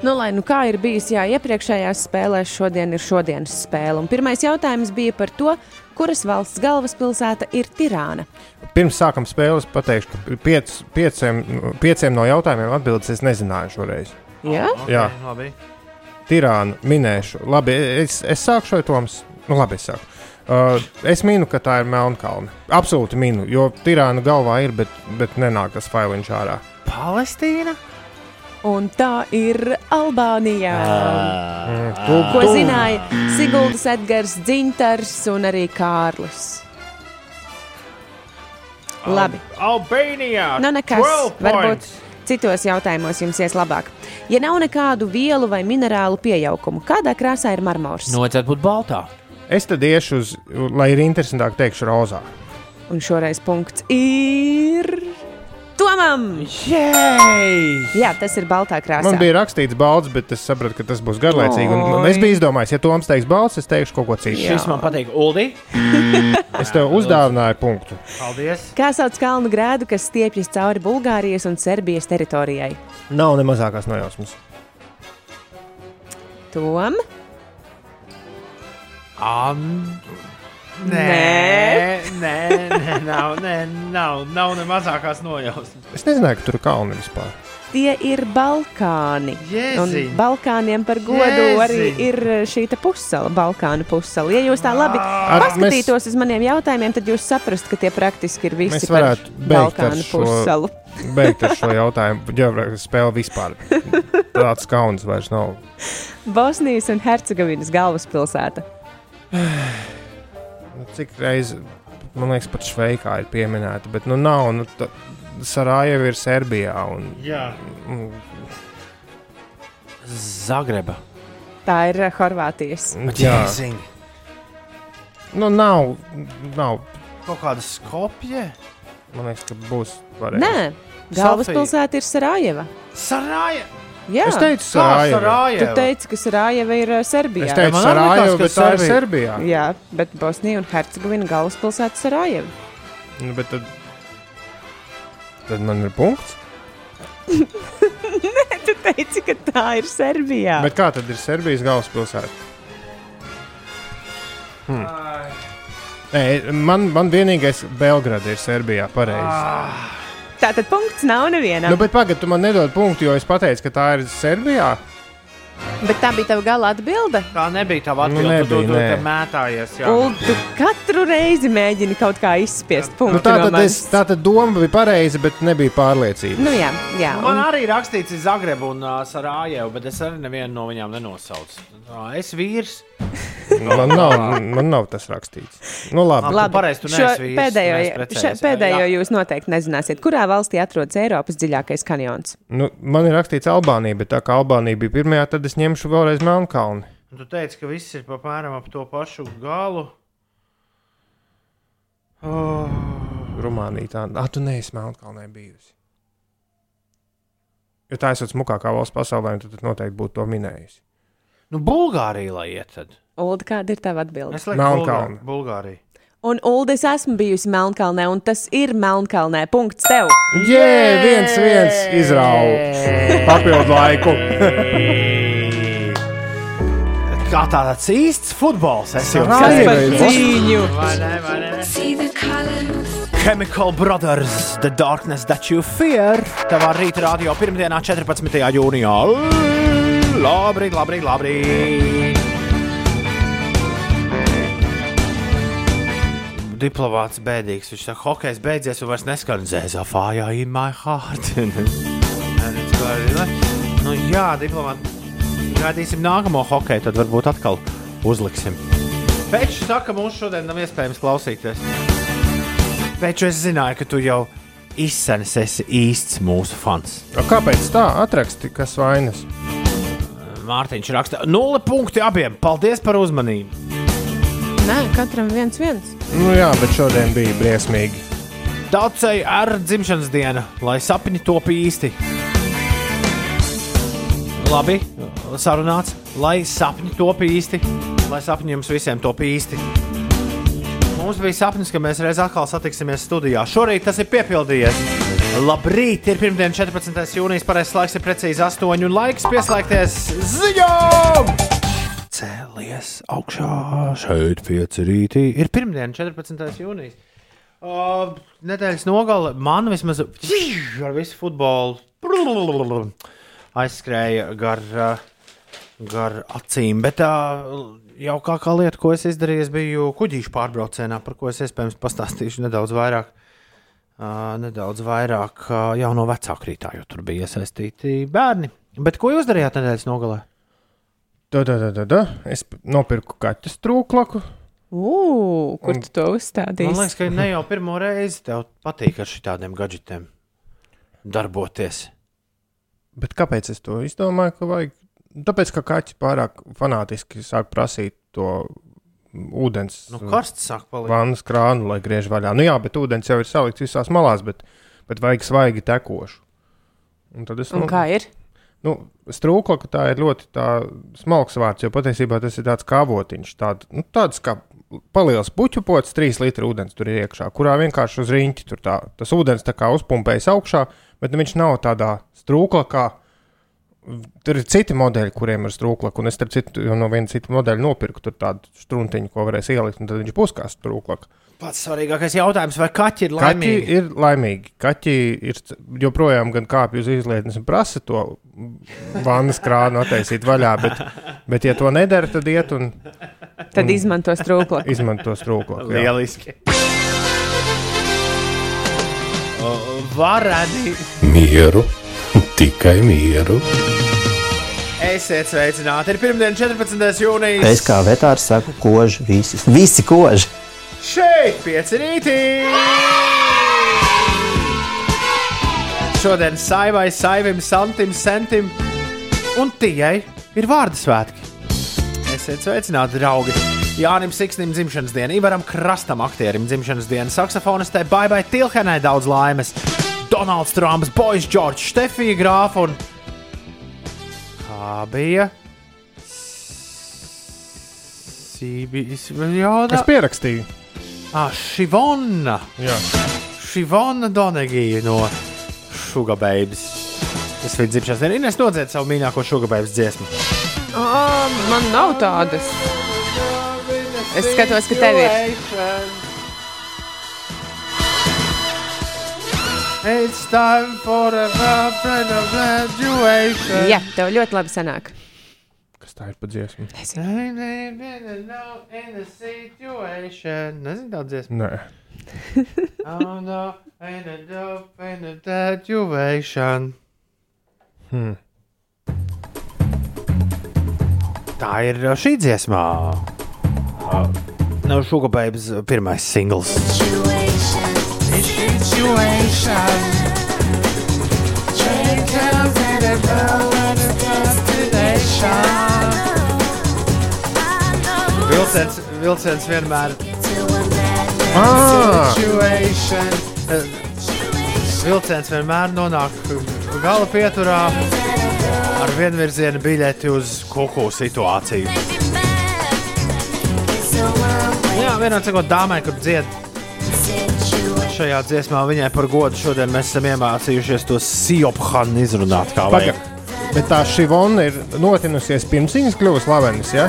Nu, lai nu kā ir bijis, jā, iepriekšējās spēlēs šodien ir šodienas spēle. Un pirmais jautājums bija par to, kuras valsts galvaspilsēta ir Tirāna. Pirms sākam spēles pateikšu, ka piec, pieciem, pieciem no jautājumiem atbildes es nezināju šoreiz. Jā? Jā. Labi. Tirānu minēšu. Labi, es, es sākšu ar Toms. Nu, labi, es sāku. Uh, es minu, ka tā ir Melnkalne. Absolūti minu, jo Tirāna galvā ir, bet, bet nenāk tas failiņš ārā. Palestīna? Un tā ir Albānija. Mm, tu, Ko tu- zināja Siguldas Edgars, Dzintars un arī Kārlis? Labi. Albānijā. Nu, nekas. Varbūt citos jautājumos jums ies labāk. Ja nav nekādu vielu vai minerālu pieaugumu, kādā krāsā ir marmors? Vajadzētu būt baltā. Es tad iešu uz, lai ir interesantāk, teikšu rozā. Un šoreiz punkts ir. Tomam! Jej! Jā, tas ir baltā krāsā. Man bija rakstīts balts, bet es sapratu, ka tas būs garlaicīgi. un- un Es biju izdomājis, ja Toms teiks balts, es teikšu kaut ko citu. Šis man patīk. Uldi. Es tev uzdāvināju punktu. Paldies. Kā sauc kalnu grēdu, kas stiepjas cauri Bulgārijas un Serbijas teritorijai? Nav ne mazākās nojausmas. Tom? Um, Nē. nē, nē, nav, nē, nav, nav ne mazākās nojausmas. Es nezināju, ka tur ir kalni vispār. Tie ir Balkāni. Un Jēziņ. Balkāniem par godu Jēziņ. arī ir šī te pussala, Balkānu pussala. Ja jūs tā labi Ar- paskatītos uz maniem jautājumiem, tad jūs saprastu, ka tie praktiski ir visi Mēs Balkānu šo, pussalu. beigt ar šo jautājumu. Geogrāfijas spēle vispār. Tāds kauns vairs nav. Bosnijas un Hercegovinas galvaspilsēta. Nu, Cik reizes, man liekas, pat Šveikā ir pieminēta, bet nu nav. Nu, ta- Sarajeva ir Serbijā. Un, Jā. un, Zagreba. Tā ir eh, Horvātijas. jā, Jēziņ. nu nav. nav. Kaut kāda skopje. Man liekas, ka būs pareizi. Nē, galvaspilsēta ir Sarajeva. Saraja. Jā, Es teicu, Kā Sarajeva. tu teici, ka Sarajeva ir eh, Serbijā. Es teicu, Sarajeva, ka bet tā ir. Serbijā. Jā, bet Bosnija un Hercegovina galvaspilsēta Sarajeva. Nu, bet tad, tad man ir punkts. Tu teici, ka tā ir Serbijā. Bet kā tad ir Serbijas galvaspilsēta? Hmm. Nē, man, man vienīgais Belgrada ir Serbijā. Pareizi. Tātad punkts nav nevienam. Nu, bet pagaidi, tu man nedod punktu, jo es pateicu, ka tā ir Serbijā. Bet tā bija tava gala atbilde. Tā nebija tā Nu, atbilde. Tu, nebija, tu, tu te mētājies. Jā. Un tu katru reizi mēģini kaut kā izspiest punktu. Nu, tā, no tad es, manis. tā tad doma bija pareiza, bet nebija pārliecība. Nu, jā, jā. Man Un, arī rakstīts Zagreba un uh, Sarajevo, bet es arī nevienu no viņām nenosaucu. Tā, Es vīrs. Man nav, man nav tas rakstīts. Nu, labi. Labi. pareizi, tu šo vīrs, pēdējo, šo pēdējo Jā. jūs noteikti nezināsiet. Kurā valstī atrodas Eiropas dziļākais kanjons? Nu, man ir rakstīts Albānija, bet tā kā Albānija bija pirmajā, tad es ņemšu vēlreiz Melnkalni. Tu teici, ka viss ir apmēram ap to pašu galu. Oh. Rumānija tā, ah, tu neesi Melnkalnē bijusi. Jo tā esat smukākā valsts pasaulē, tad noteikti būtu to minējusi. Nu, Bulgārija, lai iet tad. Ulda, kāda ir tava atbilde? Es lieku Melnkalne. Bulgā- Bulgāriju. Un Ulda, es esmu bijusi Melnkalnē, un tas ir Melnkalnē. Punkts tev! Jē, viens, viens izrauga papildu laiku. Kā tāds īsts futbols. Es jau Kas par cīņu? Vai ne, vai ne? Chemical Brothers, The Darkness That You Fear. Tavā rīta radio pirmdienā, 14. jūnijā. Labrīt, labrīt, labrīt. diplomāts bēdīgs. Viņš saka, hokejs beidzies, un vairs neskan zēzā fājā in my heart. Nu, jā, diplomāts. Gaidīsim nākamo hokeju, tad varbūt atkal uzliksim. Pēc saka, mums šodien nav iespējams klausīties. Pēc es zināju, ka tu jau izsēnis esi īsts mūsu fans. O, kāpēc tā? Atraksti, kas vainas. Mārtiņš raksta, nulle punkti abiem. Paldies par uzmanību. Nē, katram viens viens. Nu jā, bet šodien bija briesmīgi. Daudzai ar dzimšanas dienu, lai sapņi top īsti. Labi, sarunāts, lai sapņi top īsti, lai sapņi jums visiem top īsti. Mums bija sapnis, ka mēs reiz atkal satiksimies studijā. Šorīt tas ir piepildījies. Labrīt, ir pirmdiena, 14. jūnijas, pareizais laiks ir precīzi 8. un laiks pieslēgties ziņām! Cēlies augšā, šeit pieci rītī. Ir pirmdiena, 14. jūnijas. Uh, nedēļas nogale man vismaz ar visu futbolu aizskrēja gar, uh, gar acīm. Bet tā jaukākā lieta, ko es izdarīju, es biju kuģīšu pārbraucienā, par ko es iespējams pastāstīšu nedaudz vairāk. Nedaudz vairāk jau no vecāku rītā, jo tur bija iesaistīti bērni. Bet ko jūs darījāt nedēļas nogalē? Da, da, da, da, da. Es nopirku kaķu strūklaku. Ugh, kur tu to uzstādīsi? Man liekas, ka ne jau pirmo reizi tev patīk ar šādiem gadgetiem darboties. Bet kāpēc es to izdomāju? Ka vajag? Tāpēc, ka kaķi pārāk fanātiski sāk prasīt to ūdens Nu, karsts sāk palikt. vannas krānu, lai griež vaļā. Nu jā, bet ūdens jau ir salikts visās malās, bet, bet vajag svaigi tekošu. Un tad es Un kā ir? Nu, strūklaka tā ir ļoti tā smalks vārds, jo patiesībā tas ir tāds kā avotiņš. Tād, nu, tāds kā paliels puķu pots, 3 litru ūdens tur ir iekšā, kurā vienkārši uz riņķi tur tā, tas ūdens tā kā uzpumpējas augšā, bet nu, viņš nav tādā strūklakā. Tur ir citi modeļi, kuriem ir strūklaka, un es starp citu jau no viena cita modeļa nopirku tur tādu struntiņu, ko varēs ielikt, un tad viņš būs kā strūklaka. Pats svarīgākais jautājums, vai kaķi ir Kaķi laimīgi? ir laimīgi. Kaķi ir joprojām gan kāpj uz izlietnes un prasa to vannas krānu attaisīt vaļā, bet, bet ja to nedara, tad iet un Tad izmanto strūklaku. izmanto strūklaku. Lieliski. Varani. Mieru, tikai mieru. Esiet sveicināti. Ir pirmdiena, 14. jūnijas. Es kā vetārs saku, koži visi. Visi koži. Šeit, pieci rītī! Šodien saivai, saivim, santim, centim un tijai ir vārdu svētki. Esiet sveicināti, draugi! Jānim Siksnim dzimšanas diena, Ivaram Krastam aktierim dzimšanas diena, saksofonistē Baibai Tilhenai daudz laimes, Donalds Trumps, Boys George, Stefija Grāfa un kā bija? Sībijas, jā, Es pierakstīju. Ah, Šivona. Jā. Šivona Donegija no Sugar Babies. Es viņu dzimšanas dienā Ines nodzied savu mīļāko Sugar Babies dziesmu. Oh, man nav tādas. Es skatos, ka tev ir. It's time for a friend of graduation. Jā, tev ļoti labi sanāk. Kas tā ir pa dziesmu? Situation. Nezinu tādu dziesmu. Nē. Oh no, in a dope, in a graduation. Hmm. Tā ir uh, šī dziesmā. Uh, no Sugar Babies uh, pirmais singls. Vilciens, vilciens vienmēr Ah! Situation. Vilciens vienmēr nonāk gala pieturā ar vienvirziena biļeti uz kuku situāciju. Jā, vienā cikot dāmai, kur dzied šajā dziesmā, viņai par godu šodien mēs esam iemācījušies to siophanu izrunāt Paga, bet tā šī vona ir notinusies pirms viņas kļuva slavenas. Ja?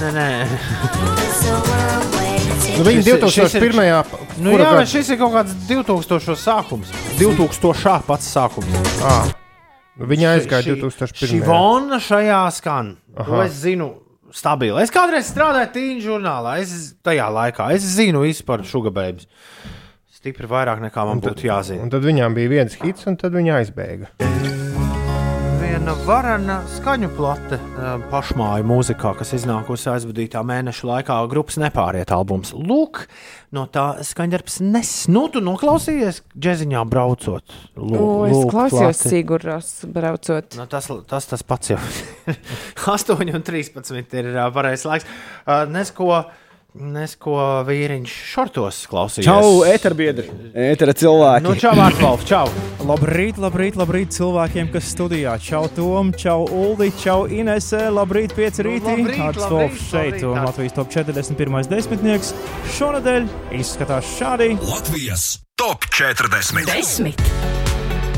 Nē, nē. Nu, viņa Šis ir- šis ir- 2001. Nu, kura jā, gada? bet šis ir kaut kāds 2000 sākums. 2000 pats sākums. Ah, nu viņa aizgāja Šī- 2001. Šī vona šajā skan. To Aha. es zinu stabili. Es kādreiz strādāju tīņu žurnālā, es tajā laikā. Es zinu visu par šugabēbs. Stipri vairāk nekā man būtu jāzina. Un tad viņām bija viens hits, un tad viņi aizbēga. Viena varena skaņu plate eh, pašmāju mūzikā, kas iznākusi aizvadītā mēneša laikā, grupas nepāriet albums. Lūk, no tā skaņdarbs nes. Nu, tu noklausījies džeziņā braucot. Lūk, O, es lūk, klausījos plate. Siguras braucot. Nu, tas, tas tas pats jau 8 un 13 ir ā, pareizais laiks. Ā, Nesko, nesko vīriņš šortos klausījās. Čau, eterbiedri, etera cilvēki. Nu, čau, Vārtvalf, čau. Labrīt, labrīt, labrīt cilvēkiem, kas studijā. Čau, Tom, čau, Uldi, čau, Inese. Labrīt, pieci rītī. labrīt, Tāds labrīt, Stofs šeit labrīt, un. Latvijas top 41. desmitnieks. Šonadēļ izskatās šādi. Latvijas top 40. Desmit.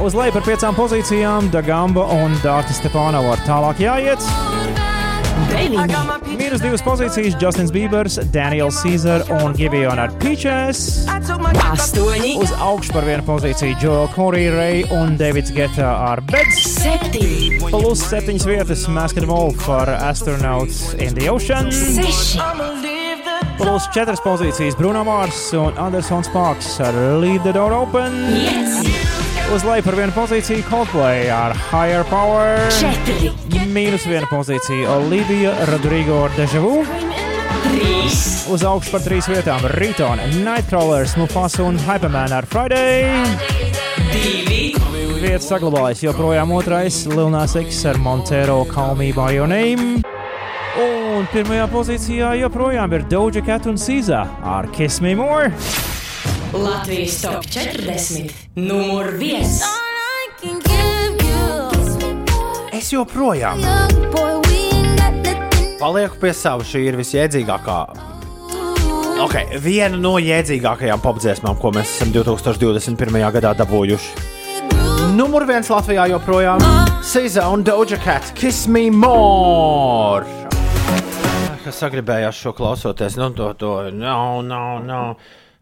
Uz leju par piecām pozīcijām Dagamba un Dārta Stepānova ar tālāk jāiet. Deviņi. Mīnus divas pozīcijas Justins Biebers, Daniels Caesar un ar Peaches. Astoņi. Uz augšu par vienu pozīciju Joel Corey, Ray un Davids Geta ar Beds. Septiņi. Plus septiņas vietas Masked Wolf ar Astronauts in the Ocean. Seši. Plus četras pozīcijas Bruno Mars un Andersons Parks ar Leave the Door Open. Yes. Uz leju par vienu pozīciju Coldplay ar Higher Power. Četri. Mīnus viena pozīcija Olivija Rodrigo ar Deja Vu. Trīs. Uz augšu par trīs vietām Riton, Nightcrawlers, Mufasa un Hyperman ar Friday. Divi. Vietas saglabājas joprojām otrais Lilnās X ar Montero Call Me By Your Name. Un pirmajā pozīcijā joprojām ir Doja Cat un Sīza ar Kiss Me More. Latvijas top 40. Numur viens. Es joprojām palieku pie sava. Šī ir visjēdzīgākā. Okay, viena no jēdzīgākajām popdziesmām, ko mēs esam 2021. gadā dabūjuši. Numur viens Latvijā joprojām Sīza un Doja Cat. Kiss me more! Kas sagribējās šo klausoties? Nu, to, to, no, no, no.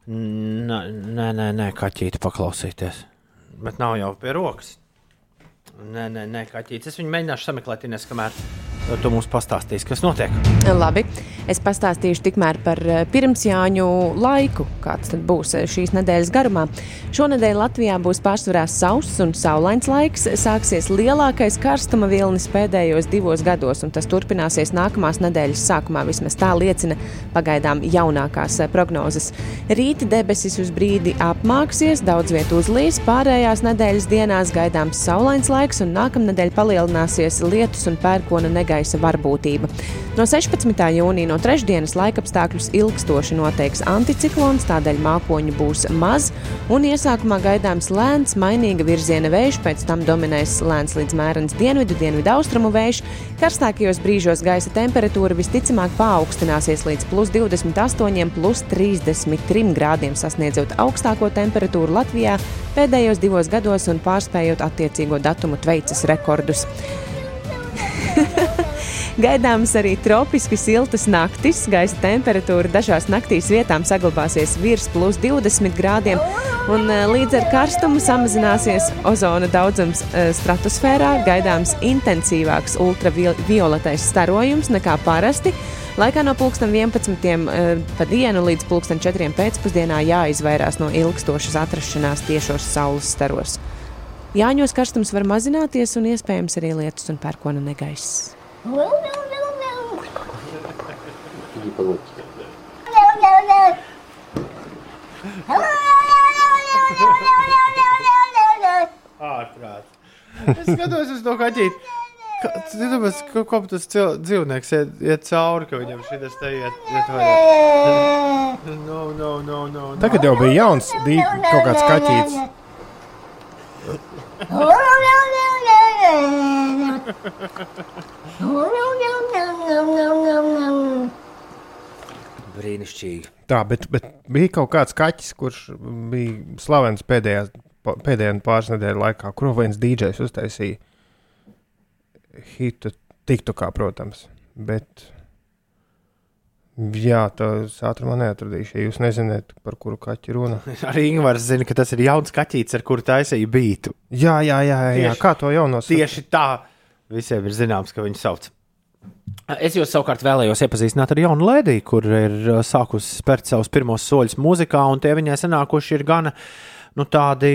Nē, nē, nē kaķīti paklausīties. Bet nav jau pie rokas. Nē, nē, nē kaķītis. Es viņu mēģināšu sameklēt, Ines, kamēr tu mums pastāstīsi, kas notiek. Labi, es pastāstīšu tikmēr par eh, pirmsjāņu laiku, kāds tad būs eh, šīs nedēļas garumā. Šonadēļ Latvijā būs pārsvarā sauss un saulains laiks. Sāksies lielākais karstuma vilnis pēdējos divos gados, un tas turpināsies nākamās nedēļas sākumā. Vismaz tā liecina pagaidām jaunākās eh, prognozes. Rīti debesis uz brīdi apmāksies, daudz vietu uzlīs, pārējās nedēļas dienās gaidāms saulains laiks, un nākamnedēļ palielināsies lietus un pērkona negaisa varbūtība. No 16. jūnija no trešdienas laikapstākļus ilgstoši noteiks anticiklons, tādēļ mākoņu būs maz, un iesākumā gaidāms lēns, mainīga virziena vējš, pēc tam dominēs lēns līdz mērens dienvidu, dienvidu austrumu vējš. Karstākajos brīžos gaisa temperatūra visticamāk paaugstināsies līdz plus 28, plus 33 grādiem, sasniedzot augstāko temperatūru Latvijā pēdējos divos gados un pārspējot attiecīgo datumu tveicas rekordus. Gaidāmas arī tropiski siltas naktis. Gaisa temperatūra dažās naktīs vietām saglabāsies virs plus 20 grādiem, un eh, līdz ar karstumu samazināsies ozona daudzums eh, stratosfērā. Gaidāms intensīvāks ultravioletais starojums nekā parasti. Laikā no 11. eh, pa dienu līdz 4. pēcpusdienā jāizvairās no ilgstošas atrašanās tiešos saules staros. Jāņos karstums var mazināties un iespējams arī lietus un pērkona negaiss. Ārprāt. Es skatos uz to kaķīti. Kā- Tu domā, ka ko tas cil- dzīvnieks iet, iet cauri, ka viņam šis te iet, iet vaļā? No, no, no, no. Tagad jau bija jauns, dī, kaut kāds kaķītis. Brīnišķīgi. Tā, bet, bet bija kaut kāds kaķis, kurš bija slavens pēdējā, pēdējā pāris nedēļu laikā, kuru viens dīdžers uztaisīja hitu TikTokā, protams. Bet, jā, tas ātrumā neatradīšu. Ja jūs nezināt, par kuru kaķi runa. Arī Ingūns zina, ka tas ir jauns kaķis, ar kuru taisīja bītu. Jā, jā, jā, jā. Tieši- kā to jau nosaukt? Tieši tā visiem ir zināms, ka viņu sauc. Es jūs savukārt vēlējos iepazīstināt ar jaunu lēdiju, kur ir uh, sākusi spērt savus pirmos soļus muzikā, un tie viņai sanākuši ir gana nu, tādi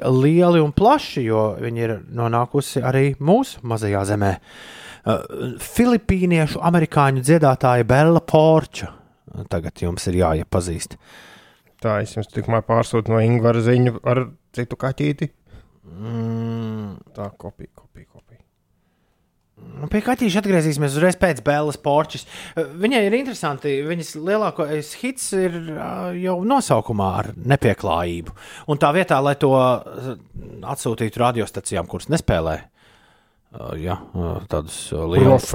lieli un plaši, jo viņi ir nonākusi arī mūsu mazajā zemē. Uh, Filipīniešu amerikāņu dziedātāja Bela Porča. Tagad jums ir jāiepazīst. Tā es jums tikmēr pārsūtu no Ingūra ziņu ar citu kaķīti. Mm. Tā kopija, kopija, kopija. Nu, Pie kaķīša atgriezīsimies uzreiz pēc Bēlas porčas. Viņai ir interesanti, viņas lielākais hits ir ā, jau nosaukumā ar nepieklājību. Un tā vietā, lai to atsūtītu radiostacijām, kuras nespēlē ja, tādus lielus,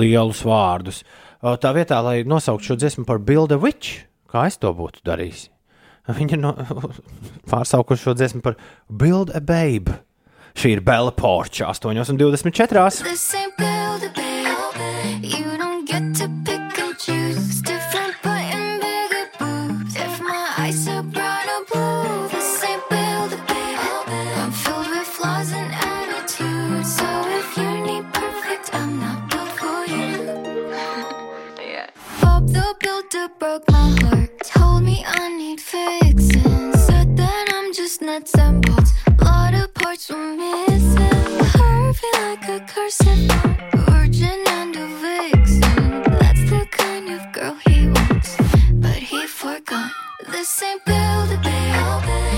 lielus vārdus, tā vietā, lai nosauktu šo dziesmu par Build a Witch, kā es to būtu darījis, viņa ir no, pārsaukuši šo dziesmu par Build a Babe. Šī ir Bela Porča 8,24. This ain't build a babe. You don't get to pick and choose. Different button, bigger boobs. If my eyes are brown or blue, this ain't build a babe. I'm filled with flaws and attitudes. So if you need perfect, I'm not built for you. Yeah. Bob the Builder broke my heart. Told me I need fixing. Said that I'm just nuts and parts were missing. Curvy like a cursive. Virgin and a vixen. That's the kind of girl he wants. But he forgot. This ain't build a babe.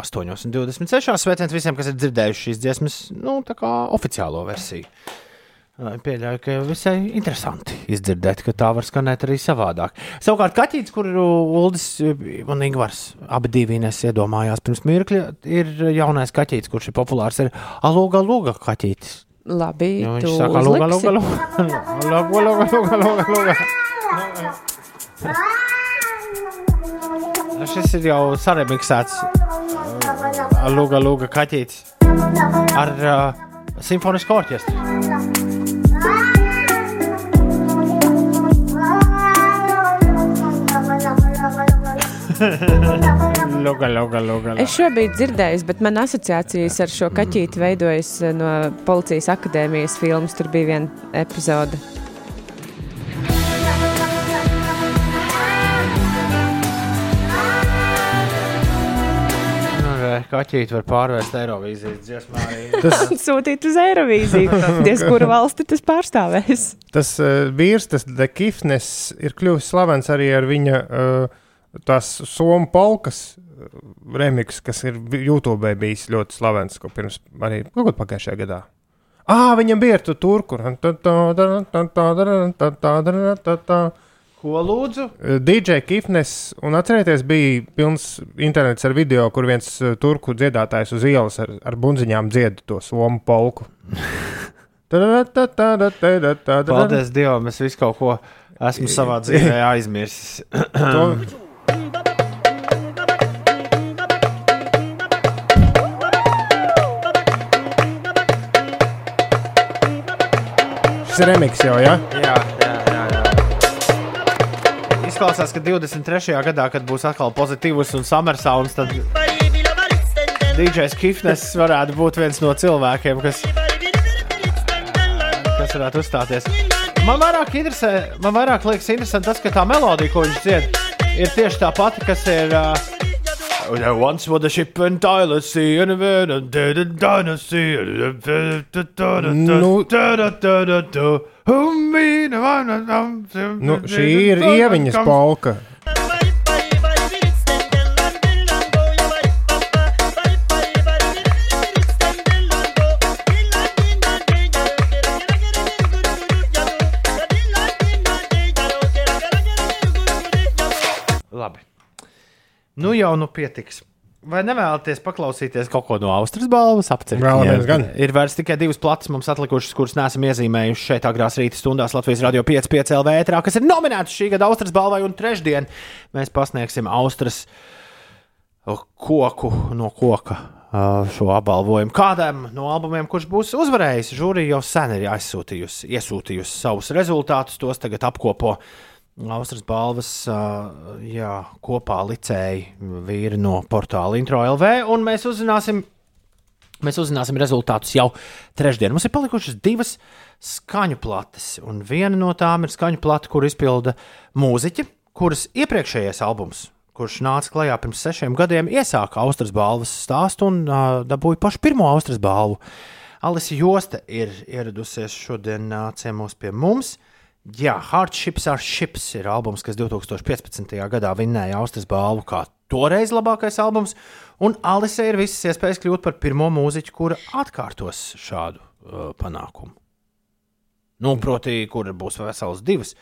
8,26. Sveiciens visiem, kas ir dzirdējuši šīs dziesmas, nu, tā kā oficiālo versiju. Pieļauju, ka visai interesanti izdzirdēt, ka tā var skanēt arī savādāk. Savukārt, kaķis, kuru Uldis un Ingūns abi divi nes iedomājās pirms mirkļa, ir jaunais kaķis, kurš ir populārs. Ir Aluga Luga kaķis. Labi, tu viņš saka. Luga Luga Luga Luga Luga. Šis ir jau saremiksēts uh, Luga Luga kaķis ar uh, simfonisku orķestru. Luga, luga, luga. Es šo biju dzirdējis, bet man asociācijas ar šo kaķīti veidojas eh, no policijas akadēmijas filmas. Tur bija viena epizode. Kaķīti var pārvērst Eirovīzijas dziesmā. Tas- Sūtīt uz Eirovīziju. Diez kuru valsti tas pārstāvēs. Tas uh, vīrs, tas Dekifnes, ir kļuvis slavens arī ar viņa uh, tās somu polkas uh, remix, kas ir YouTube bijis ļoti slavens, ko pirms arī kaut kad pagājušajā gadā. Ah, viņam bija ar to turku. Ko lūdzu? DJ Kifnes, un atcerieties, bija pilns internets ar video, kur viens uh, turku dziedātājs uz ielas ar, ar bunziņām dzied to somu polku. Paldies Dievam, es visu kaut ko esmu savā dzīvē aizmirsis. To- Šis remix jau, ja? Jā. Izklausās, ka 23. gadā, kad būs atkal pozitīvs un summer sounds, tad DJs Kifnes varētu būt viens no cilvēkiem, kas, kas varētu uzstāties. Man vairāk, interesē, man vairāk liekas interesanti tas, ka tā melodija, ko viņš dzied, ir tieši tā pati, kas ir. Uh, There once was a ship Tyler Sea, and a and dead and dynasty. Nu- Nu, šī ir ieviņas polka. Nu jau nu pietiks. Vai nevēlaties paklausīties kaut ko no Austrijas balvas? Apceriet, Vēlamies gan. Ir vairs tikai divas plates mums atlikušas, kuras neesam iezīmējuši šeit agrās rīta stundās Latvijas radio 5,5 LV ētrā, kas ir nominētas šī gada Austrijas balvai, un trešdien mēs pasniegsim Austrijas koku no koka uh, šo apbalvojumu. Kādam no albumiem, kurš būs uzvarējis, žūrija jau sen ir aizsūtījusi, iesūtījusi savus rezultātus, tos tagad apkopo. Austrijas balvas uh, jā, kopā licēji vīri no portāla Intro LV, un mēs uzzināsim, mēs uzzināsim rezultātus jau trešdien. Mums ir palikušas divas skaņu plates, un viena no tām ir skaņu plate, kur izpilda mūziķi, kuras iepriekšējais albums, kurš nāca klajā pirms sešiem gadiem, iesāka Austrijas balvas stāstu un uh, dabūja pašu pirmo Austrijas balvu. Alisa Josta ir ieradusies šodien uh, ciemos pie mums. Jā, Hardships are Ships ir albums, kas 2015. gadā vinnēja Austrijas balvu kā toreiz labākais albums, un Alise ir visas iespējas kļūt par pirmo mūziķu, kura atkārtos šādu uh, panākumu. Nu, proti, kur būs vesels divas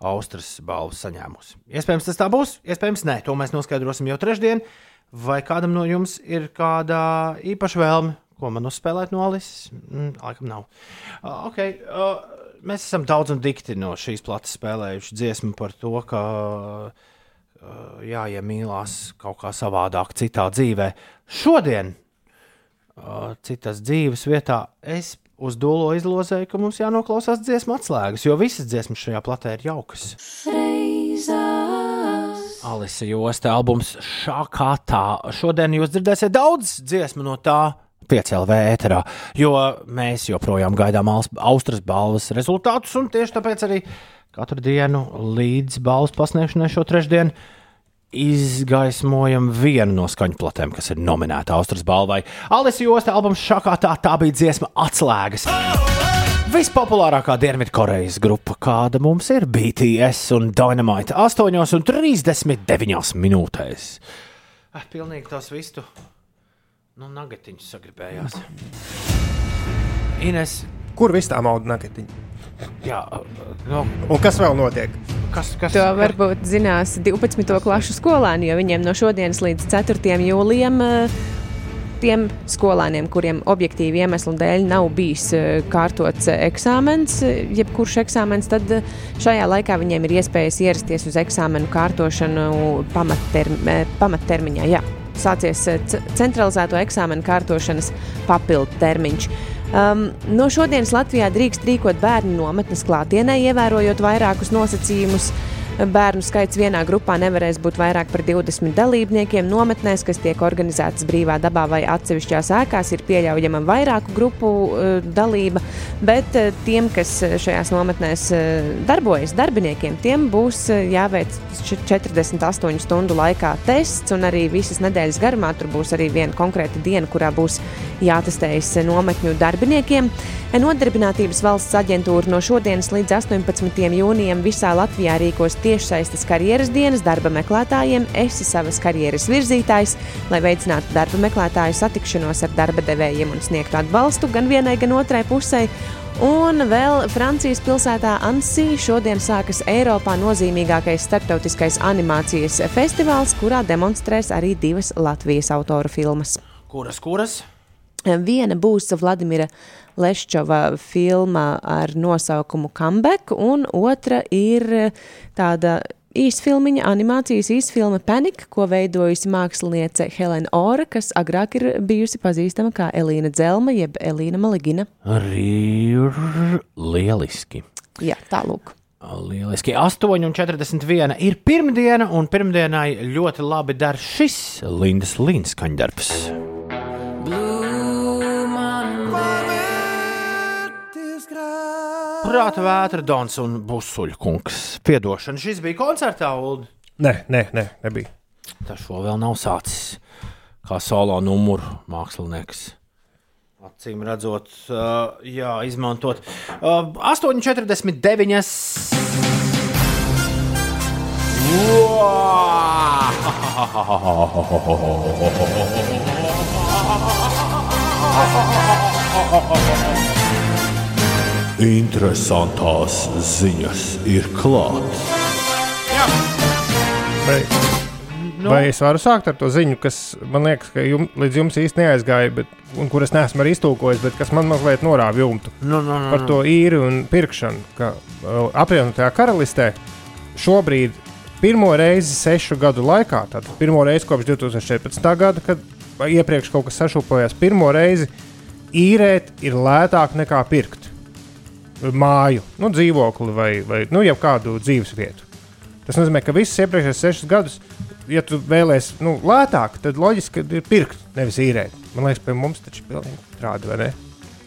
Austrijas balvas saņēmusi. Iespējams, tas tā būs, iespējams, nē, to mēs noskaidrosim jau trešdien. Vai kādam no jums ir kāda īpaša vēlme, ko man uzspēlēt no Alises? Mm, laikam nav. Uh, okay, uh, mēs esam daudz un dikti no šīs plates spēlējuši dziesmu par to, ka uh, jāiemīlās kaut kā savādāk, citā dzīvē. Šodien, uh, citas dzīves vietā, es uz dolo izlozēju, ka mums jānoklausās dziesmu atslēgas, jo visas dziesmas šajā platē ir jaukas. Alisa Josta albums Šākā tā. Šodien jūs dzirdēsiet daudz dziesmu no tā. 5LV ēterā, jo mēs joprojām gaidām Austrijas balvas rezultātus, un tieši tāpēc arī katru dienu līdz balvas pasniegšanai šo trešdienu izgaismojam vienu no skaņu platēm, kas ir nominēta Austrijas balvai. Alisa Josta albums Šākā tā, tā bija dziesma atslēgas. Vispopulārākā Dienvidkorejas grupa, kāda mums ir BTS un Dynamite 8,39 minūtēs. Ah, pilnīgi tos vistu. Nu, nagatiņus sagribējās. Ines, Kur viss tā mauda nagatiņa? jā, no, Un kas vēl notiek? kas, kas To varbūt zinās 12. klasu skolēni, jo viņiem no šodienas līdz 4. jūlijam eh, tiem skolēniem, kuriem objektīvi iemeslu dēļ nav bijis eh, kārtots eh, eksāmens, eh, jebkurš eksāmens, tad eh, šajā laikā viņiem ir iespējas ierasties uz eksāmenu kārtošanu pamatterm, eh, pamattermiņā. Jā. Sācies eh, centralizēto eksāmenu kārtošanas papildu termiņš. Um, no šodienas Latvijā drīkst rīkot bērnu nometnes klātienē, ievērojot vairākus nosacījumus. Bērnu skaits vienā grupā nevarēs būt vairāk par 20 dalībniekiem. Nometnēs, kas tiek organizētas brīvā dabā vai atsevišķās ēkās, ir pieļaujama vairāku grupu uh, dalība, bet uh, tiem, kas uh, šajās nometnēs darbojas, darbiniekiem, tiem būs jāveic š- 48 stundu laikā tests, un arī visas nedēļas garumā tur būs arī viena konkrēta diena, kurā būs jātestējas nometņu darbiniekiem. Nodarbinātības valsts aģentūra no šodienas līdz 18. jūnijam visā Latvijā rīkos tiešsaistes karjeras dienas darba meklētājiem. Esi savas karjeras virzītājs, lai veicinātu darba meklētāju satikšanos ar darba devējiem un sniegtu atbalstu gan vienai, gan otrai pusē. Un vēl Francijas pilsētā Ansī šodien sākas Eiropā nozīmīgākais starptautiskais animācijas festivāls, kurā demonstrēs arī divas Latvijas autoru filmas. kuras, kuras? Viena būs Vladimira Leščova filma ar nosaukumu Comeback, un otra ir tāda īsfilmiņa, animācijas īsfilma Panic, ko veidojusi māksliniece Helena Ora, kas agrāk ir bijusi pazīstama kā Elīna Dzelma, jeb Elīna Maligina. Arī ir lieliski. Jā, tālūk. Lieliski. 8,41 ir pirmdiena, un pirmdienai ļoti labi der šis Lindas Līnas Prāta vētra, Dons un Busuļkungs. Piedošana, šis bija koncertā, Ulu. Nē, nē, nē nebija. Tas šo vēl nav sācis. Kā solo numuru mākslinieks. Acīm redzot, uh, jā, izmantot. Uh, 8,49. Interesantās ziņas ir klāt. Vai, nu. vai es varu sākt ar to ziņu, kas man liekas, ka jum, līdz jums īsti neaizgāja, bet, un kuras neesmu arī iztūkojis, bet kas man mazliet norāva jumtu Nu, nu, nu, par to īri un pirkšanu. Ka uh, apvienotajā karalistē šobrīd pirmo reizi sešu gadu laikā, tad pirmo reizi kopš 2014. gada, kad iepriekš kaut kas sašūpojās, pirmo reizi īrēt ir lētāk nekā pirkt māju, nu, dzīvokli vai, vai nu, kādu dzīves vietu. Tas nozīmē, ka visus iepriekšējos sešus gadus, ja tu vēlēsies nu, lētāk, tad loģiski ir pirkt, nevis īrēt. Man liekas, pie mums taču ir pilnīgi trādi, vai ne?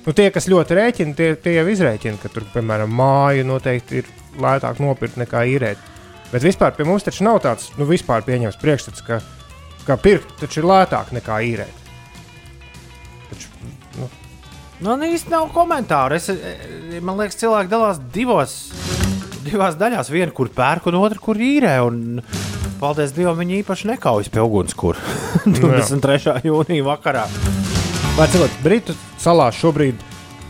Nu, tie, kas ļoti rēķina, tie, tie jau izrēķina, ka tur, piemēram, māju noteikti ir lētāk nopirkt nekā īrēt. Bet vispār pie mums taču nav tāds, nu, vispār pieņems priekšstats, ka, ka pirkt taču ir lētāk nekā īrēt. Taču, nu, Man īsti nav komentāru. Es, e, man liekas, cilvēki dalās divos, divās daļās. Viena, kur pērk, un otra, kur īrē. Un, paldies Dievam, viņi īpaši nekaujas pie ugunskura 23. jūnija vakarā. Cilvēki Britu salās šobrīd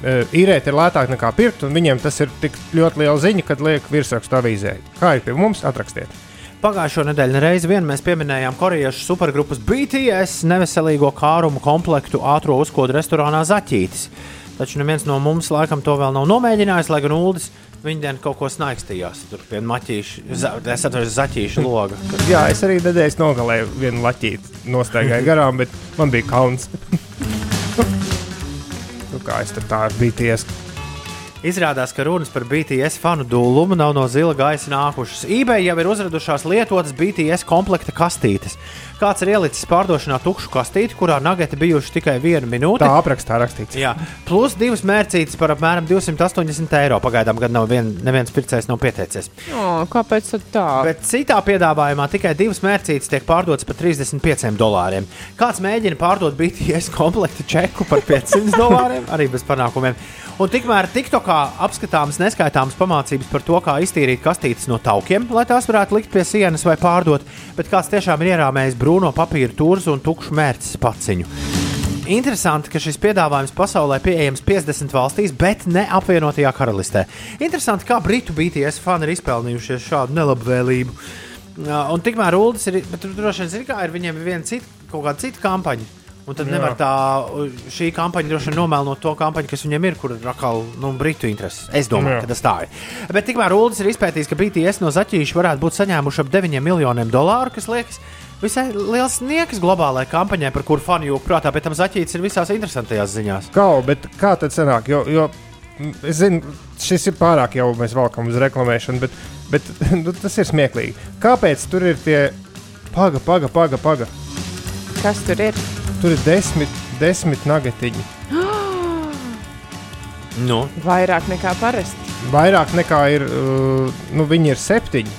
e, īrēt ir lētāk nekā pirkt, un viņiem tas ir tik ļoti liela ziņa, kad liek virsrakstu avīzē. Kā ir pie mums, atrakstiet! Pagājušo nedēļu reizi vien mēs pieminējām korejiešu supergrupas BTS neveselīgo kārumu komplektu ātrā uzkodu restorānā Zaķītis. Taču neviens no mums laikam to vēl nav nomēģinājis, lai gan Uldis viņa dienā kaut ko snaigstījās. Tur pie maķīša, es atceros zaķīša loga. Jā, es arī nedēļas nogalēju vienu laķīti, nostaigāju garām, bet man bija kauns. nu, kā es tur tā ar BTS Izrādās, ka runas par BTS fanu dūlumu nav no zila gaisa nākušas. eBay jau ir uzradušās lietotas BTS komplekta kastītes. Kāds ir ielicis pārdošanā tukšu kastīti, kurā nageti bijuši tikai vienu minūti. Tā aprakstā rakstīts. Jā, plus divas mērcītes par apmēram 280 eiro. Pagaidām, kad nav vien, neviens pircējs nav pieteicies. O, kāpēc tad tā? Bet citā piedāvājumā tikai divas mērcītes tiek pārdotas par 35 dolāriem. Kāds mēģina pārdot BTS komplekta čeku par 500 dolāriem, arī bez panākumiem. Un tikmēr TikTokā apskatāmas neskaitāmas pamācības par to, kā iztīrīt kastītes no taukiem, lai tās varētu likt pie sienas vai pārdot, bet kāds tiešām ir ierāmējis brūno papīra turzu un tukšu mērķis paciņu. Interesanti, ka šis piedāvājums pasaulē pieejams 50 valstīs, bet ne apvienotajā karalistē. Interesanti, kā britu BTS fani ir izpelnījušies šādu nelabvēlību. Jā, Un tikmēr Ulas ir, bet tur droši vien zina, kā ir viņiem viena cita, kaut kāda cita kampaņa. Un tad nevar tā, šī kampaņa droši vien nomēlnot to kampaņu, kas viņam ir, kur ir atkal nu, britu intereses. Es domāju, Jā. ka tas tā ir. Bet tikmēr Ulas ir izpētījis, ka BTS no zaķīša varētu būt saņēmuši ap 9 miljoniem dolāru, kas liekas visai liels sniegs globālajai kampaņai, par kuru fani jūg prātā, bet tam zaķītis ir visās interesantajās ziņās. Kā, bet kā tad sanāk? Jo, jo es zinu, šis ir pārāk jau mēs valkam uz reklamēšanu, bet, bet nu, tas ir smieklīgi. Kāpēc tur ir tie paga, paga, paga, paga? Kas tur ir? Tur ir desmit, desmit nagetiņi. Nu. Vairāk nekā parasti. Vairāk nekā ir, uh, nu, viņi ir septiņi.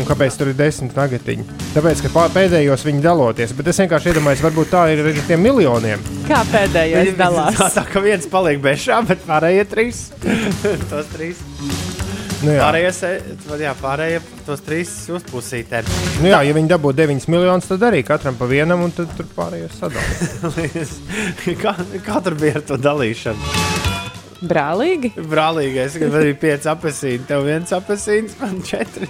Un kāpēc tur ir desmit nagetiņi? Tāpēc, ka pēdējos viņi daloties, bet es vienkārši iedomājos, varbūt tā ir ar tiem miljoniem. Kā pēdējais dalās? Tā, tā ka viens paliek bez šām, bet pārējie trīs. tos trīs. Nu, jā. pārējie, se- jā, pārējie tos trīs uzpūsītēm. Nu, jā, ja viņi dabū 9 miljonus, tad arī katram pa vienam, un tad tur pārējais sadalās. kā, kā tur bija ar to dalīšanu? Brālīgi? Brālīgais, ka man bija pieci apelsīni, tev viens apelsīns, man četri.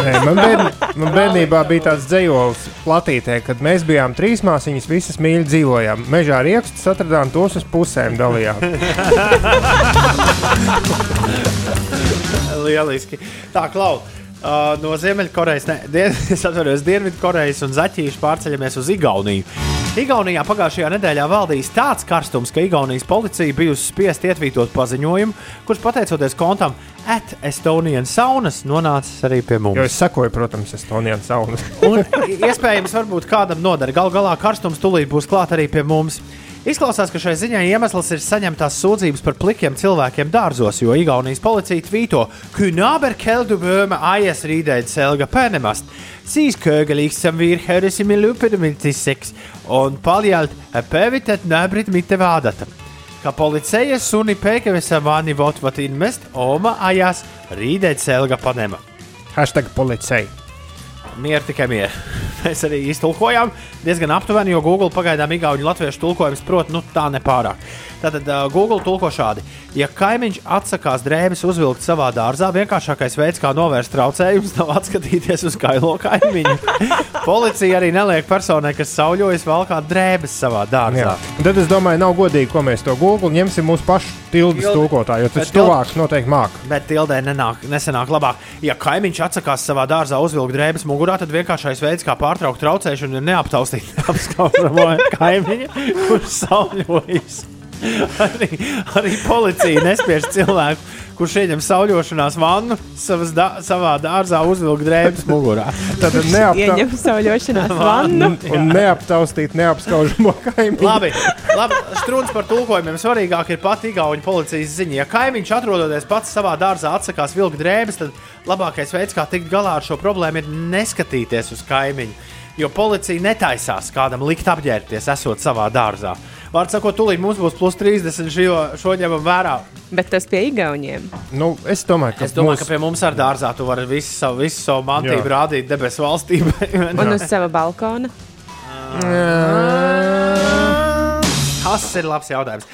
Nē, man, bērn, man bērnībā bija tāds dzīslis platītē, kad mēs bijām trīs māsīņas, visas mīļi dzīvojām. Mežā riekstus atradām tos uz pusēm dalījām. Lieliski. Tā, Klau. Uh, no Ziemeļkorejas, es atceros, Dienvidkorejas un Zaķīšu pārceļamies uz Igauniju. Igaunijā pagājušajā nedēļā valdījis tāds karstums, ka Igaunijas policija bijusi spiest ietvītot paziņojumu, kurš pateicoties kontam at Estonian saunas nonācis arī pie mums. Jo es sekoju, protams, Estonijam saunas. Un iespējams, varbūt kādam noder. Galu galā karstums tūlīt būs klāt arī pie mums. Izklausās, ka šai ziņai iemesls ir saņemtās sūdzības par plikiem cilvēkiem dārzos, jo Igaunijas policija tvīto, ka Nāber keldu böhme AS rīdēļ selga pēnemast. Sīs kögelīgsam vīrhērisim ilupidamitiseks un paljalt pēvitet nābrit mitte vādata. Ka policija suni pēkevesa vāni votvat invest, oma AS rīdēļ selga panema. Hashtag policija. Mieru tikai mieru. Mēs arī iztulkojām diezgan aptuveni, jo Google pagaidām igauņu latviešu tulkojums prot, nu tā nepārāk. Tātad uh, Google tulko šādi. Ja kaimiņš atsakās drēbes uzvilkt savā dārzā, vienkāršākais veids, kā novērst traucējumus, nav atskatīties uz kailo kaimiņu. Policija arī neliek personai, kas sauļojas, valkāt drēbes savā dārzā. Jā. Tad es domāju, nav godīgi, ko mēs to Google ņemsim mūsu pašu tildes tulkotāju, jo tas tuvāks noteikti māk. Bet tildē nenāk, nesenāk labāk. Ja kaimiņš atsakās savā dārzā uzvilkt drēbes mugurā, tad vienkāršais veids, kā pārtraukt traucēšanu, ir neaptaustīt neapskaužamo kaimiņu, kurš sauļojas. Arī, arī policija nespiež cilvēku, kurš ieņem sauļošanās vannu savas da savā dārzā, uzvilkt drēbes mugurā. Tad Ieņem sauļošanās vannu. Un neaptaustīt neapskaužamo kaimiņu. Labi, labi strūns par tulkojumiem. Svarīgāk ir pat Igaunijas policijas ziņa. Ja kaimiņš atrodoties pats savā dārzā atsakās vilkt drēbes, tad labākais veids, kā tikt galā ar šo problēmu, ir neskatīties uz kaimiņu. Jo policija netaisās kādam likt apģērbties, esot savā dārzā. Vārds sakot, tūlīt mums būs plus 30, šo, šo ņemam vērā. Bet tas pie Igauniem. Nu, es domāju, ka, Es domāju, ka pie mums ar dārzā tu vari visu savu, visu savu mantību Jā. rādīt debesu valstībai. Un uz sava balkona. Tas ir labs jautājums.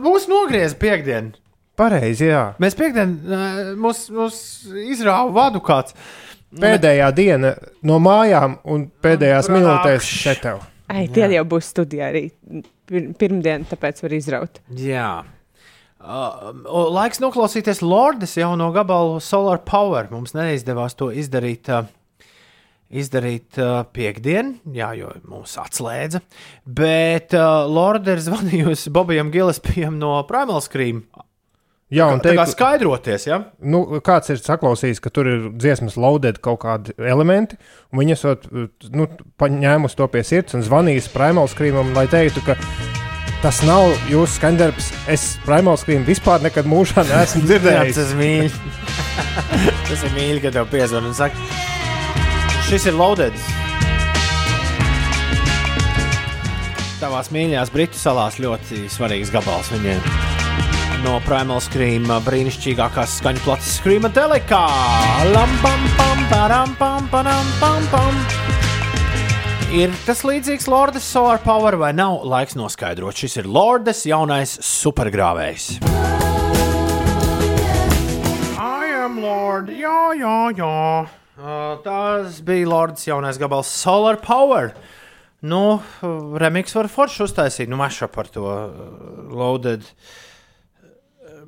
Mūs nogrieza piekdiena. Pareizi, jā. Mēs piekdienā mūs, mūs izrāva vadu kāds. Pēdējā diena no mājām un pēdējās Rakš. minūtēs šeit tev. Ai, tie jau būs studijā arī pir pirmdien, tāpēc var izraut. Jā. Uh, laiks noklausīties Lordes jauno gabalu Solar Power. Mums neizdevās to izdarīt. Uh, Izdarīt uh, piekdienu, jā, jo mūs atslēdza. Bet uh, Lorde ir zvanījusi Bobijam Gillespijam no Primal Scream. Jā, un Tā kā teikt, skaidroties, ja? nu, kāds ir saklausījis, ka tur ir dziesmas loaded kaut kādi elementi, un viņi esot nu, paņēmusi to pie sirds un zvanījis Primal Screamam, lai teiktu, ka tas nav jūsu skandarbs. Es Primal Scream vispār nekad mūžā neesmu Jā, dzirdējis. tas ir mīļi. tas ir mīļi, kad tev piezvan un saka, šis ir loaded. Tavās mīļākajās Britu salās ļoti svarīgs gabals viņiem. No Primal Scream brīnišķīgākās skaņu plates Scream Delikā. Lam, pam, param, pam, param, pam, pam. Ir tas līdzīgs Lordes Solar Power vai nav? Laiks noskaidrot. Šis ir Lordes jaunais supergrāvējs. I am Lord. Jā, jā, jā. Uh, tas bija Lords jaunais gabals Solar Power. Nu, Remiks var forši uztaisīt, nu, maša par to uh, loaded.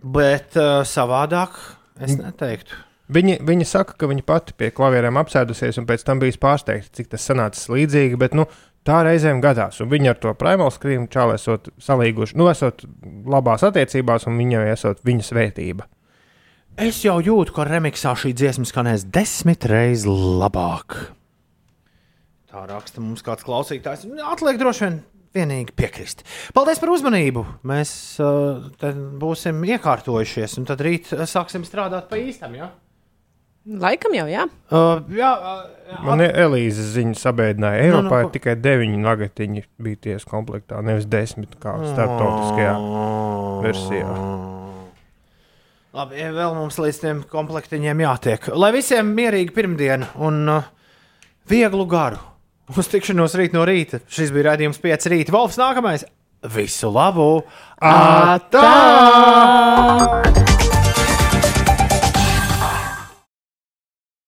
Bet uh, savādāk es neteiktu. Viņi, viņi saka, ka viņi pati pie klavierēm apsēdusies un pēc tam bija pārsteigta, cik tas sanācis līdzīgi. Bet, nu, tā reizēm gadās. Un viņi ar to primāru skrīmu čāli esot salīguši, nu, esot labās attiecībās, un viņai esot viņa svētība. Es jau jūtu, ka remiksā šī dziesma skanēs desmit reizes labāk. Tā raksta mums kāds klausītājs. Atliek droši vien vienīgi piekrist. Paldies par uzmanību. Mēs uh, būsim iekārtojušies, un tad rīt uh, sāksim strādāt pa īstam. Ja? Laikam jau, jā. Uh, jā, uh, Man ir Elīzes ziņa sabiedrināja. Nu, nu, Eiropā ko- tikai deviņi nagatiņi bija tiesu komplektā, nevis desmit kā starptautiskajā versijā. Labi, ja vēl mums līdz tiem komplektiņiem jātiek. Lai visiem mierīgi pirmdiena un uh, vieglu garu. Uz tikšanos rīt no rīta. Šis bija raidījums 5 rīta. Volfs nākamais. Visu labu! Atā!